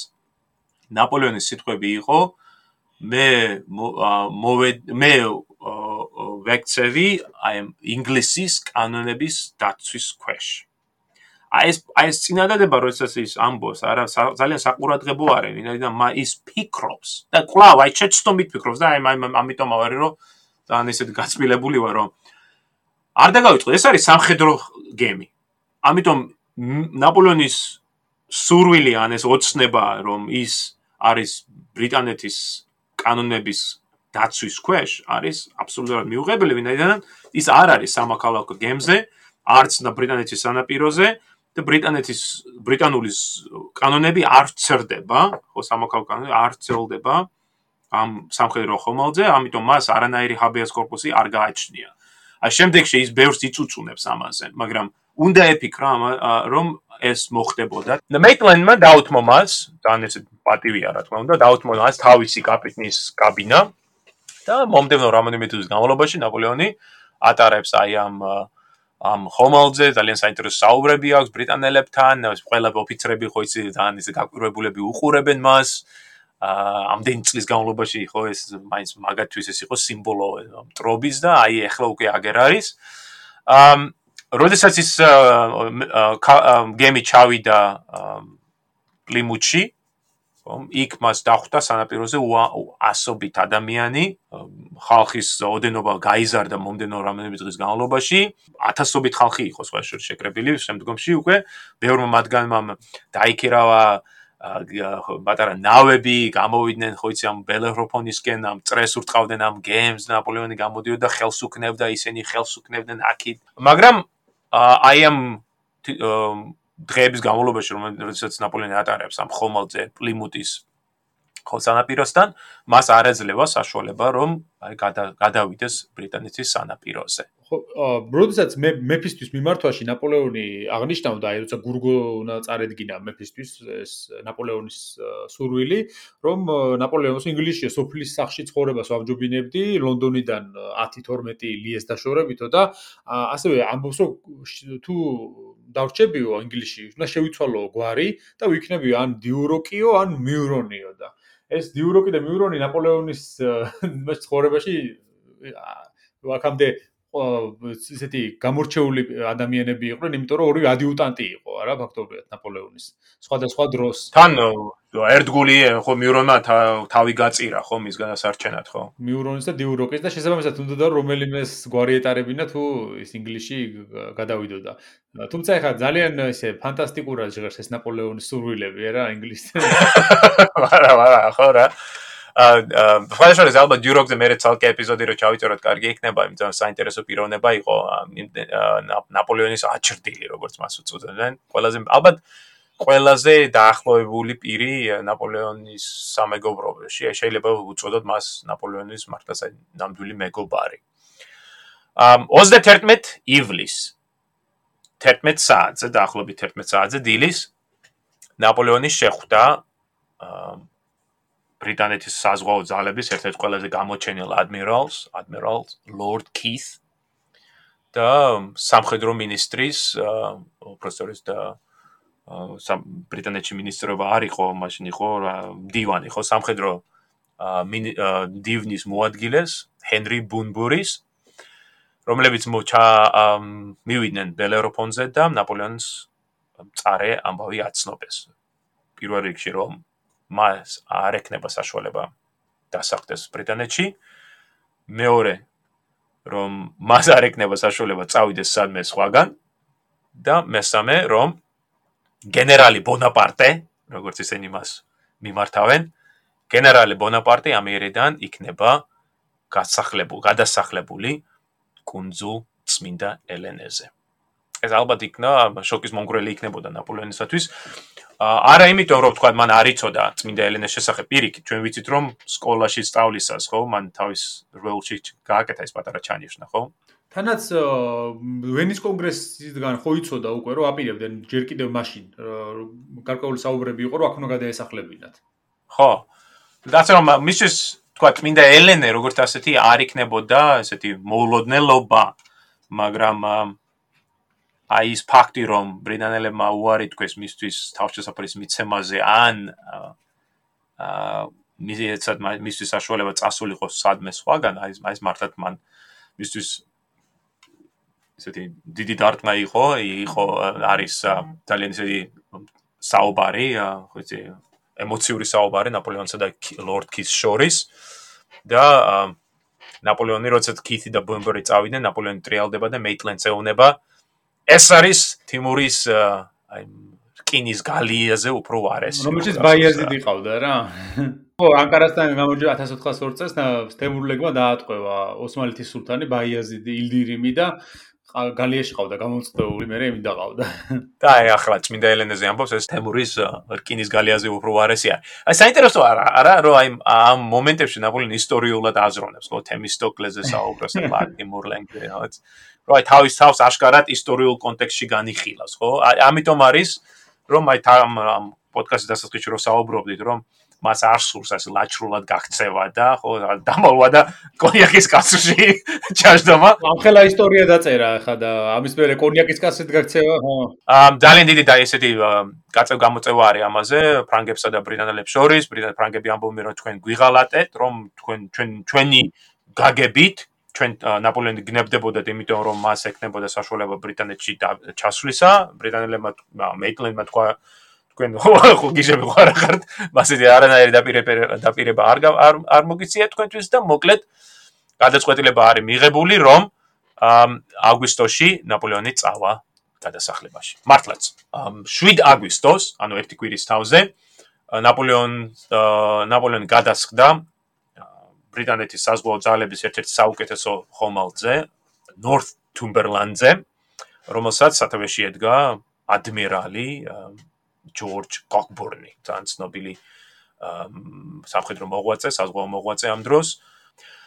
ნაპოლეონის სიტყვები იყო მე მე ვექცევი აი ინგლისის კანონების დაცვის ქვეშ. ეს აი ეს წინადადება როდესაც ის ამბობს, არა ძალიან საყურადღებო არის, ვინაიდან ის ფიქრობს და კლავ აი შეცდომით ფიქრობს და აი ამიტომ ავარი რომ ძალიან ისეთ გაწმილებული ვარ რომ არ დაგავიწყო, ეს არის სამხედრო გემი. ამიტომ ნაპოლეონის სურვილი ან ეს ოცნება რომ ის არის ბრიტანეთის კანონების დაცვის ქვეშ არის აბსოლუტურად მიუღებელი, ვინაიდან ის არ არის სამოქალაქო გემზე, არც და ბრიტანეთის სანაპიროზე და ბრიტანეთის ბრიტანულის კანონები არ ცერდება, ხო სამოქალაქო კანონები არ ცელდება ამ სამხედრო ხომალდზე, ამიტომ მას არანაირი habeas corpus-ი არ გააჩნია. ა შემდეგში ის ბევრს იწუწუნებს ამაზე, მაგრამ უნდა ეფიქრა რომ ეს მოხდებოდა. და მეიტლენმა დაუთმო მას, თან ეს პატივია რა თქმა უნდა, დაუთმო მას თავისი კაპიტნის კაბინა და მომდევნო რამოდენიმე თვის განმავლობაში ნაპოლეონი ატარებს აი ამ ამ ხომალდზე ძალიან საინტერესო საუბრები აქვს ბრიტანელებთან, ყველა ოფიცრები ხო იცი ძალიან ისე გაკვირვებულები უყურებენ მას. აა ამდენ წლის განმავლობაში ხო ეს მაინც მაგათთვის ეს იყო სიმბოლო მტრობის და აი ახლა უკვე აგერ არის. აა როდესაც ის გემი ჩავიდა პლიმუთში ხომ იქ მას დახვდა სანაპიროზე ასობით ადამიანი ხალხის ოდენობა გაიზარდა მომდენო რამოდენიმე დღის განმავლობაში. ათასობით ხალხი იყო სხვა შეკრებილი შემდგომში უკვე ბევრმა მათგანმა დაიქირავა ბატარა ნავები გამოვიდნენ ხო იცი ამ ბელეროფონისკენ ამ წრეს ურტყავდნენ ამ გემს ნაპოლეონი გამოდიოდა ხელს უკნევდა ისინი ხელს უკნევდნენ აქით. მაგრამ აი ამ დღეების განმავლობაში რომელსაც ნაპოლეონი ატარებს ამ ხომალდზე პლიმუტის ხო სანაპიროსთან მას არ ეძლევა საშუალება რომ აი გადავიდეს ბრიტანეთის სანაპიროზე. ხო როდესაც მე მეფისთვის მიმართვაში ნაპოლეონი აღნიშნავდა აი როცა გურგონა წარედგინა მეფისთვის ეს ნაპოლეონის სურვილი რომ ნაპოლეონს ინგლისში სოფლის სახში ცხოვრებას ვამჯობინებდი ლონდონიდან 10-12 ლიეს დაშორებითო და ასევე ამბობს რომ თუ დავრჩებიო ინგლისში უნდა შევიცვალო გვარი და ვიქნებიო ან დიუროკიო ან მიურონიო და ეს დიუროკი და მიურონი ნაპოლეონის ცხოვრებაში აქამდე ისეთი გამორჩეული ადამიანები იყვნენ, იმიტომ რომ ორი ადიუტანტი იყო, არა, ფაქტობრივად ნაპოლეონის. სხვადასხვა დროს. თან ერთგული ხო მიურონმა თავი გაწირა ხო მის განასარჩენად ხო? მიურონის და დიუროკის და შესაბამისად უნდა და რომელიმეს გვარი ეტარებინა თუ ის ინგლისში გადავიდოდა. თუმცა ეხლა ძალიან ისე ფანტასტიკურად ჟღერს ეს ნაპოლეონის სურვილები, არა, ინგლისთან. არა, არა, ხო რა. აა ფაიშორი ზალბა დიუროკზე მე ცალკე ეპიზოდი რო ჩავიწეროთ, კარგი იქნება, იმიტომ რომ საინტერესო პიროვნება იყო ნაპოლეონის აჩრდილი, როგორც მას უწოდებენ. ყველაზე ალბათ ყველაზე დაახლოებული პირი ნაპოლეონის სამეგობრობაში. შეიძლება უწოდოთ მას ნაპოლეონის მართლაც აი ნამდვილი მეგობარი. ამ 31 ივლის 11 საათზე, დაახლოებით 11 საათზე დილის ნაპოლეონის შეხვდა ბრიტანეთის საზღვაო ძალების ერთ-ერთ ყველაზე გამოჩენილ ადმირალს, ადმირალს ლორდ კის და სამხედრო ministris, პროფესორის და ბრიტანეთში ministrობა არ იყო, მაშინ იყო დივანი, ხო, სამხედრო დივნის მოადგილეს, ჰენრი ბუნბურის, რომლებიც მოჩა მივიდნენ ბელეროფონზე და ნაპოლეონის წარე ამბავი აცნობეს. პირველ რიგში რომ მას არ ეკნება საშუალება დასახდეს ბრიტანეთში. მეორე რომ მას არ ეკნება საშუალება წავიდეს სადმე სხვაგან და მესამე რომ გენერალი ბონაპარტე, როგორც ისინი მას მიმართავენ, გენერალი ბონაპარტე ამერიდან იქნება გასახლებული, გადასახლებული კუნძულ წმინდა ელენეზე. ეს ალბათ იქნა შოკის მონგრელი იქნებოდა ნაპოლეონისათვის. არა იმიტომ რომ თქვა მან არ იცოდა წმინდა ელენეს შესახებ პირიქით ჩვენ ვიცით რომ სკოლაში სწავლისას ხო მან თავის როლში გააკეთა ეს პატარა ჩანიშნა ხო თანაც ვენის კონგრესიდან ხო იცოდა უკვე რომ აპირებდნენ ჯერ კიდევ მაშინ გარკვეული საუბრები იყო რომ აქ უნდა გადაესახლებინათ. ხო. that's რომ მისის თქვა წმინდა ელენე როგორც ასეთი არ იქნებოდა ესეთი მოულოდნელობა მაგრამ აი ეს ფაქტი რომ ბრიტანელებმა უარი თქვეს მისთვის თავშესაფრის მიცემაზე ან აა მიზეცად მისთვის საშუალება წასულიყო სადმე სხვაგან აი ეს მართლაც მან მისთვის ისეთი დიდი დარტმა იყო იყო არის ძალიან ისეთი საუბარი ხო იცი ემოციური საუბარი ნაპოლეონსა და ლორდ კის შორის და ნაპოლეონი როდესაც კითი და ბომბერი წავიდნენ ნაპოლეონი ტრიალდება და მეიტლენდს ეუნება ეს არის თიმურის აი რკინის გალიაზე უფრო ვარესი. რომელშიც ბაიაზიდი ყავდა რა. ხო, ანკარასთან გამარჯვა 1402 წელს თემურლებმა დაატყვევა ოსმალეთის სულთანი ბაიაზიდი ილდირიმი და გალიაში ყავდა გამოწყდეული, მე მე დაღავდა. და აი ახლა წმინდა ელენეზე ამბობს ეს თემურის რკინის გალიაზე უფრო ვარესი არის. აი საინტერესო არა, არა რომ აი ამ მომენტებში ნაპოლეონი ისტორიულად აზროვნებს, ხო, თემისტოკლეზე საუბრობს მაგ მურლენგზე, ხო? რომ აი თავის თავს აშკარად ისტორიულ კონტექსტში განიხილავს, ხო? აი ამიტომ არის რომ აი ამ პოდკასტის დასაწყისში რომ საუბრობდით, რომ მას არ სურს ასე ლაჩრულად გაქცევა და ხო დამალვა და კონიაკის კაცში ჩაждომა. ამხელა ისტორია დაწერა ხა და ამის მერე კონიაკის კაცით გაქცევა, ხო. ამ ძალიან დიდი და ესეთი გაწევ გამოწევა არის ამაზე ფრანგებსა და ბრიტანელებს შორის. ბრიტანელები ამბობენ რომ თქვენ გვიღალატეთ, რომ თქვენ ჩვენ ჩვენი გაგებით ჩვენ ნაპოლეონი გნებდებოდათ, იმიტომ რომ მას ეკნებოდა საშუალება ბრიტანეთში ჩასვლისა. ბრიტანელებმა მეიტლენდმა თქვა თქვენ ხო გიჟები ხარ ახართ მასეთი არანაირი დაპირება დაპირება არ არ მოგიწია თქვენთვის და მოკლედ გადაწყვეტილება არის მიღებული რომ აგვისტოში ნაპოლეონი წავა გადასახლებაში. მართლაც. 7 აგვისტოს ანუ ერთი კვირის თავზე ნაპოლეონ ნაპოლეონი გადასხდა ბრიტანეთის საზღვაო ძალების ერთ-ერთ საუკეთესო ხომალდზე ნორთ თუმბერლანდზე რომელსაც სათავეში ედგა ადმირალი ჯორჯ კოკბორნი, ძალიან ცნობილი სამხედრო მოღვაწე, საზღვაო მოღვაწე ამ დროს.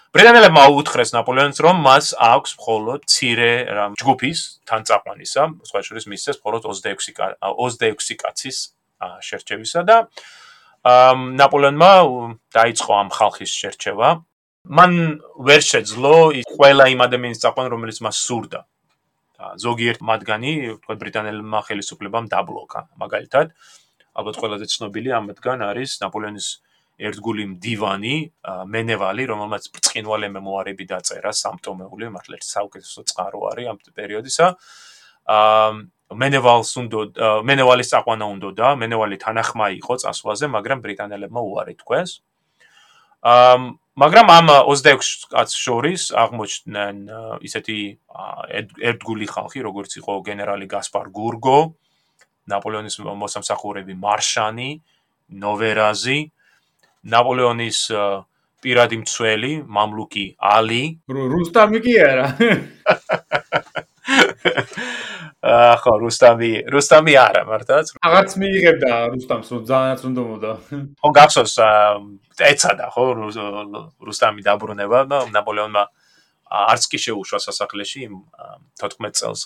ბრიტანელებმა უთხრეს ნაპოლეონს, რომ მას აქვს მხოლოდ ცირე ჯგუფის თანწაყვანისა, სხვა შორის მისცეს მხოლოდ 26 26 კაცის შერჩევისა და ნაპოლეონმა დაიწყო ამ ხალხის შერჩევა. მან ვერ შეძლო ყველა იმ ადამიანის წაყვანა, რომელიც მას სურდა. ზოგიერთ მათგანი, თქვა ბრიტანელმა ხელისუფლებამ დაბლოკა. მაგალითად, ალბათ ყველაზე ცნობილი ამათგან არის ნაპოლეონის ერთგული მდივანი, მენევალი, რომელმაც ბრწყინვალე მემუარები დაწერა, სამტომეული, მართლა საუკეთესო წყარო არის ამ პერიოდისა. აა მენევალს უნდა მენევალის წაყვანა უნდა და მენევალი თანახმა იყო წასვლაზე, მაგრამ ბრიტანელებმა უარი თქვეს. აა მაგრამ ამ 26 კაც შორის აღმოჩნდნენ ისეთი ერთგული ხალხი, როგორც იყო გენერალი გასპარ გურგო, ნაპოლეონის მოსამსახურები მარშანი, ნოვერაზი, ნაპოლეონის პირადი მცველი, მამლუკი ალი. რუსტამი კი არა. ახო რუსტამი რუსტამი არა მართლაც აღარც მიიღებდა რუსტამს რომ ძალიანაც უნდა მოდა ხო გახსოვს ეცადა ხო რუსტამი დაბრუნება და ნაპოლეონმა არც კი შეუშვა სასახლეში 14 წელს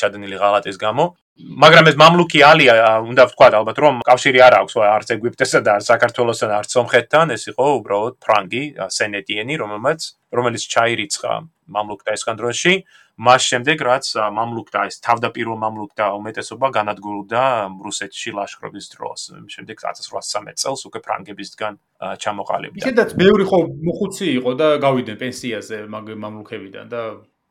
ჩადენილი ღალატის გამო. მაგრამ ეს მამლუკი ალია უნდა ვთქვა ალბათ რომ კავშირი არ აქვს არც ეგვიპტესა და არც საქართველოსთან არც სომხეთთან ეს იყო უბრალოდ ფრანგი სენეტიენი რომელმაც რომელიც ჩაირიცხა მამლუკთა ესკანდროში მას შემდეგ რაც მამლუქთა ეს თავდაპირველ მამლუქთა უმეტესობა განადგურდა რუსეთში ლაშქრობის დროს. შემდეგ 1813 წელს უკვე ფრანგებისგან ჩამოყალიბდა. ისედაც ბევრი ხო მოხუცი იყო და გავიდნენ პენსიაზე მამლუქებიდან და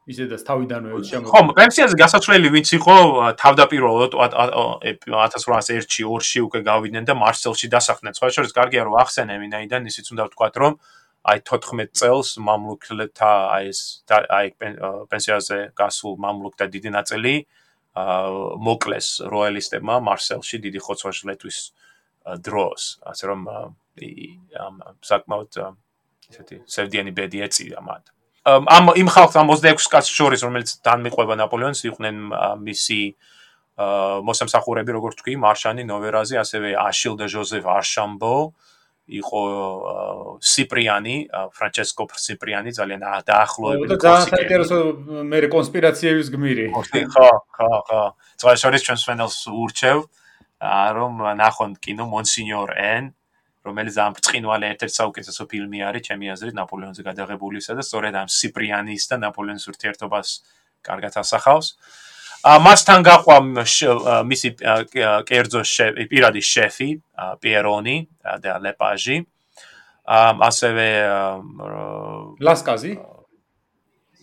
ისედაც თავიდანვე ჩამო. ხო, პენსიაზე გასაცვლელი ვინც იყო თავდაპირველად 1801-ში 2-ში უკვე გავიდნენ და მარსელში დასახლდნენ. სხვა შორის კარგია რომ ახსენე მინაიდან ისიც უნდა ვთქვათ რომ აი 14 წელს მამლუქთა აი ეს აი პენსიაზე გასულ მამლუქთა დიდი ნაწილი აა მოკლეს როიალისტებმა მარსელში დიდი ხოცვა-შლეთის დროს. ასე რომ ამ საკმაოდ ესეთი სევდიანი ბედი ეწია მათ. ამ იმ ხალხს ამ 26 კაცს შორის რომელიც დანმიყვება ნაპოლეონს იყვნენ მისი აა მოსამსახურები როგორც თქვი მარშანი ნოვერაზი ასევე აშილ და ჟოზეფ არშამბო იყო სიპრიანი, ფრანჩესკო სიპრიანი ძალიან დაახლოებული და ძალიან საინტერესო მე კონსპირაციების გმირი. ხო, ხო, ხო. ძველი შორის ჩვენს ფენელს ურჩევ, რომ ნახონ კინო მონსინიორ ენ, რომელიც ამ ბრწყინვალე ერთ-ერთი საუკეთესო ფილმი არის ჩემი აზრით ნაპოლეონზე გადაღებულისა და სწორედ ამ სიპრიანის და ნაპოლეონის ურთიერთობას კარგად ასახავს. მასთან გაყვა მისი კერძო პირადი შეფი პიერონი და ლეპაჟი. ასევე ლასკაზი?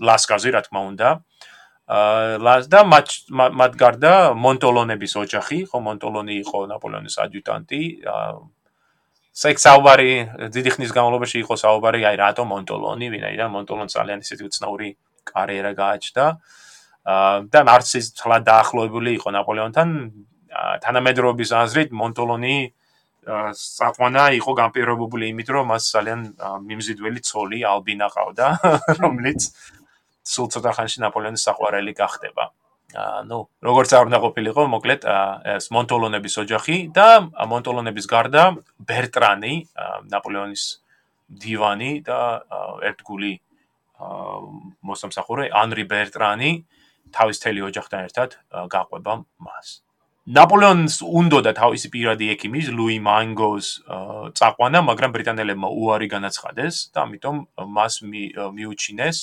ლასკაზი რა თქმა უნდა. აა და მათ გარდა მონტოლონების ოჯახი ხო მონტოლონი იყო ნაპოლეონის ადიუტანტი სექსაუბარი დიდი ხნის განმავლობაში იყო საუბარი აი რატო მონტოლონი ვინაიდან მონტოლონს ძალიან ისეთი უცნაური კარიერა გააჩნდა. აა და ნარცის თლა დაახლოებული იყო ნაპოლეონთან თანამედროვების აზრით მონტოლონი საყვანა იყო განპირობებული იმით რომ მას ძალიან მიმზიდველი ცოლი ალბინა ყავდა რომელიც სულ ცოტა ხანში ნაპოლეონის საყვარელი გახდება. აა ნუ როგორც არ უნდა ყოფილიყო, მოკლედ ეს მონტოლონების ოჯახი და მონტოლონების გარდა ბერტრანი, ნაპოლეონის დივანი და ერთგული აა მოსამსახურე ანრი ბერტრანი თავის თელი ოჯახთან ერთად გაყვება მას. ნაპოლეონს უნდოდა თავისი პირადი ექიმის ლუი მანგოს წაყვანა, მაგრამ ბრიტანელებმა უარი განაცხადეს და ამიტომ მას მიუჩინეს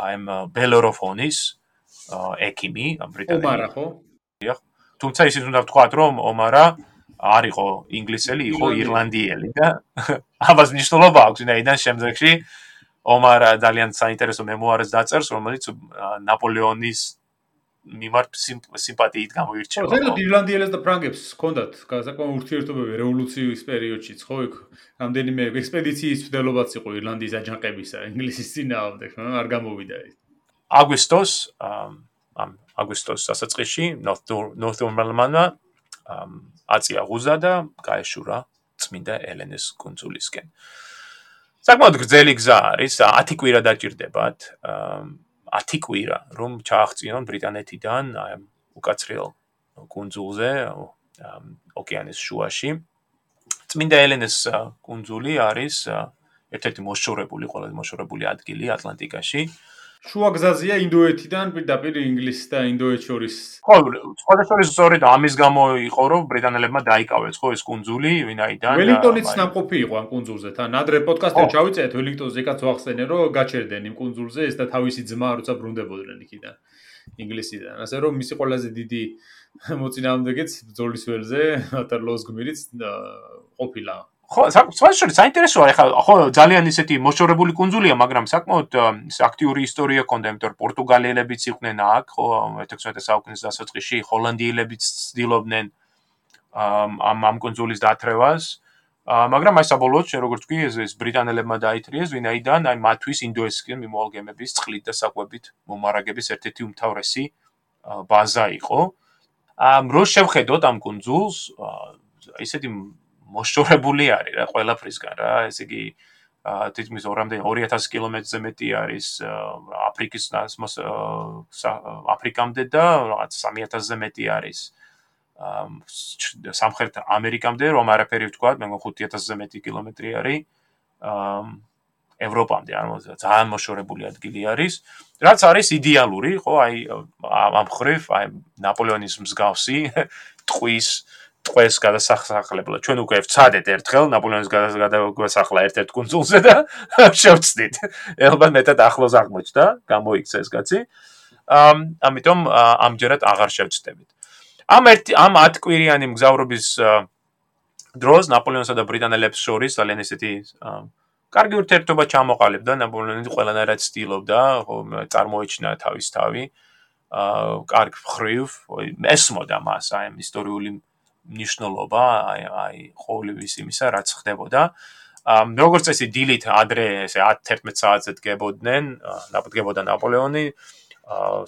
აი ამ ბელოროფონის ექიმი ბრიტანელი. ომარა ხო? თუმცა ისიც უნდა ვთქვათ, რომ ომარა არ იყო ინგლისელი, იყო ირლანდიელი და ამას ნიშნულობა აქვს, ვინაიდან შემდეგში ომარა ძალიან საინტერესო მემუარს დაწერს, რომელიც ნაპოლეონის მიმართ სიმპათიით გამოირჩევა. ზოგადად ირლანდიელებს და ფრანგებს ჰქონდათ საკმაო ურთიერთობები რევოლუციის პერიოდშიც, ხო, იქ რამდენიმე ექსპედიციის მდელობაც იყო ირლანდიის აჯანყებისა, ინგლისის ძინაავდე, ხო, არ გამოვიდა ის. აგვისტოს ამ აგვისტოს დასაწყისში ნორთუმბრლმანმა აწია ღუზა და გაეშურა წმინდა ელენეს კონსულისკენ. საკმაოდ გრძელი გზა არის, 10 კვირა დაჭირდებათ. აა 10 კვირა რომ ჩააღწიონ ბრიტანეთიდან უკაცრიელ კუნძულზე ოკეანის შუაში წმინდა ელენეს კუნძული არის ერთ-ერთი მოშორებული ყველაზე მოშორებული ადგილი ატლანტიკაში შუა გზაზია ინდოეთიდან პირდაპირ ინგლისს და ინდოეთს შორის. ხო, სხვადასხვა სწორედ ამის გამო იყო, რომ ბრიტანელებმა დაიკავეს ხო ეს კუნძული, ვინაიდან ველინგტონიც ნამყოფი იყო ამ კუნძულზე. თან ადრე პოდკასტში ჩავიწერეთ ველინგტონზე, კაც ვახსენე, რომ გაჩერდნენ იმ კუნძულზე ეს და თავისი ძმა როცა ბრუნდებოდნენ იქიდან ინგლისიდან. ასე რომ მისი ყველაზე დიდი მოწინააღმდეგეც ბრძოლის ველზე, ატარლოს გმირიც ყოფილა. ხო, საერთოდ საინტერესოა, ეხლა ხო ძალიან ისეთი მოშორებული კუნძულია, მაგრამ საკმაოდ აქტიური ისტორია ქონდა, იმიტომ რომ პორტუგალიელებიც იყვნენ აქ, ხო, 16 საუკუნის დასაწყისში ჰოლანდიელებიც ცდილობდნენ ამ ამ კუნძულის დათრევას. მაგრამ აი საბოლოოდ, შე როგორც კი ეს ბრიტანელებმა დაითრიეს, ვინაიდან აი მათთვის ინდოესკენ მიმოალგემების წყლით და საკვებით მომარაგების ერთ-ერთი უმთავრესი ბაზა იყო. ამ რო შევხედოთ ამ კუნძულს, ისეთი მოშორებული არის რა ყველაფრისგან რა. ესე იგი თითქმის 2000 კილომეტრზე მეტი არის აფრიკის აფრიკამდე და რაღაც 3000-ზე მეტი არის. სამხრეთ ამერიკამდე რომ არაფერი ვთქვა მე 5000-ზე მეტი კილომეტრი არის. ევროპამდე ანუ ძალიან მოშორებული ადგილი არის. რაც არის იდეალური ხო აი ამ ხრივ აი ნაპოლეონის მსგავსი ტყვის ტყეს გადასახლებლად ჩვენ უკვე ვცადეთ ერთხელ ნაპოლეონის გადასახლა ერთ-ერთ კონსულზე და შევწდით. ელბან მეტად ახლოს აღმოჩნდა, გამოიქცა ეს კაცი. ამ ამიტომ ამჯერად აღარ შევწდებით. ამ ერთ ამ 10 კვირიანი მგზავრობის დროს ნაპოლეონსა და ბრიტანელებს შორის ძალიან ესეთი კარგი ურთიერთობა ჩამოყალიბდა, ნაპოლეონი ყველანაირად ცდილობდა, ხო, წარმოიჩინა თავის თავი. აა კარგ ხრივ, ესმოდა მას აი ამ ისტორიული ნიშნულობა აი აი ყოველთვის იმისა რაც ხდებოდა. ამ როგორც წესი დილით ადრე ესე 10-11 საათზე დგებოდნენ ნაპდგებოდა ნაპოლეონი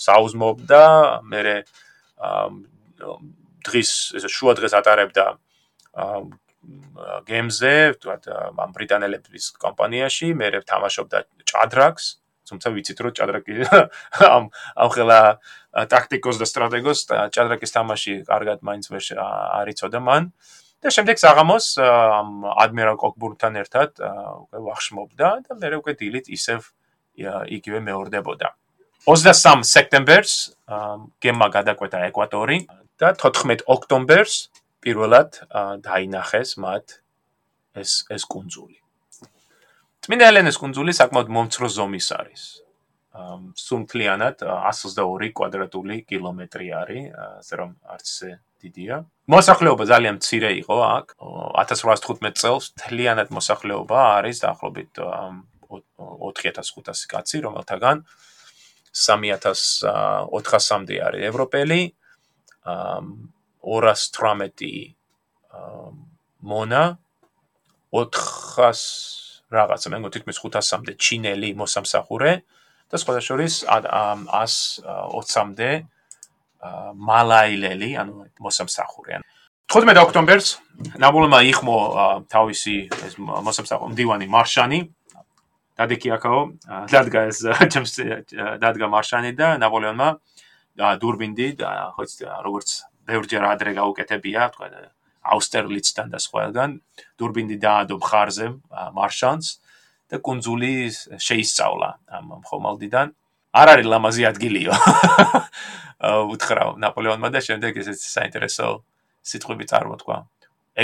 საუზმობდა მე დღის ესე შუა დღეს ატარებდა გემზე თქვათ ამ ბრიტანელების კომპანიაში მე თამაშობდა ჭადრაკს თუმცა ვიცით რომ ჭადრაკი ამ ამ ხელა ტაქტიკოს და სტრატეგოს ჭადრაკის თამაში კარგად მაინც ვერ არიწოდა მან. და შემდეგ საღამოს ამ ადმირალ კოკბურთან ერთად უკვე ვახშმობდა და მე უკვე დილით ისევ იგივე მეორდებოდა. 23 სექტემბერს გემა გადაკვეთა ეკვატორი და 14 ოქტომბერს პირველად დაინახეს მათ ეს ეს კუნძული წმინდა ელენეს კუნძული საკმაოდ მომცრო ზომის არის. ამ სუნთლიანად 122 კვადრატული კილომეტრი არის, ასე რომ არც ისე დიდია. მოსახლეობა ძალიან მცირე იყო აქ. 1815 წელს თლიანად მოსახლეობა არის დაახლოებით 4500 კაცი, რომელთაგან 3400-მდე არის ევროპელი. ამ 218 მონა 400 რაღაცა მე მგონი 500-მდე ჩინელი მოსამსახურე და სხვა შორის 120-მდე მალაილელი, ანუ მოსამსახურე. 15 ოქტომბერს ნაპოლეონმა იხმო თავისი ეს მოსამსახურე მდივანი მარშანი დადიკიაკაო დადგა ეს ჩემს დადგა მარშანი და ნაპოლეონმა დურბინდი და როგორც ბევრჯერ ადრე გაუკეთებია თქვა აუსტერლიცთან და სხვაგან დურბინდი დაადო მხარზე მარშანს და კონძული შეისწავლა ამ ხომალდიდან არ არის ლამაზი ადგილიო უთხრა ნაპოლეონმა და შემდეგ ესეც საინტერესო სიტყვები წარმოთქვა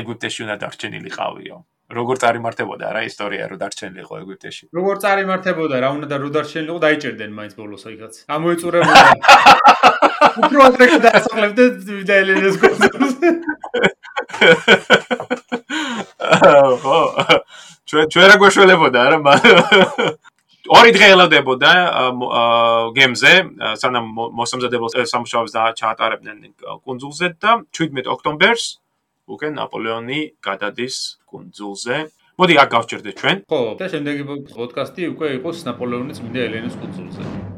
ეგვიპტეში უნდა დარჩენილიყავიო როგორ წარიმართებოდა რა ისტორია რო დარჩენილიყო ეგვიპტეში? როგორ წარიმართებოდა რა უნდა და რო დარჩენილიყო დაიჭერდნენ მაინც ბოლოს აიქაც. ამოეწურებოდა. უფრო ადრე დაასახლებდე ვიდა ელენეს კონცერტს. ო ჩვენ ჩვენ რა გვეშველებოდა რა ორი დღე ელოდებოდა გემზე სანამ მოსამზადებელ სამუშაოებს და ჩაატარებდნენ კონძულზე და 17 ოქტომბერს უკვე ნაპოლეონი გადადის კუნძულზე. მოდი აქ გავჩერდეთ ჩვენ. ხო, და შემდეგი პოდკასტი უკვე იყოს ნაპოლეონის მიდე ელენეს კუნძულზე.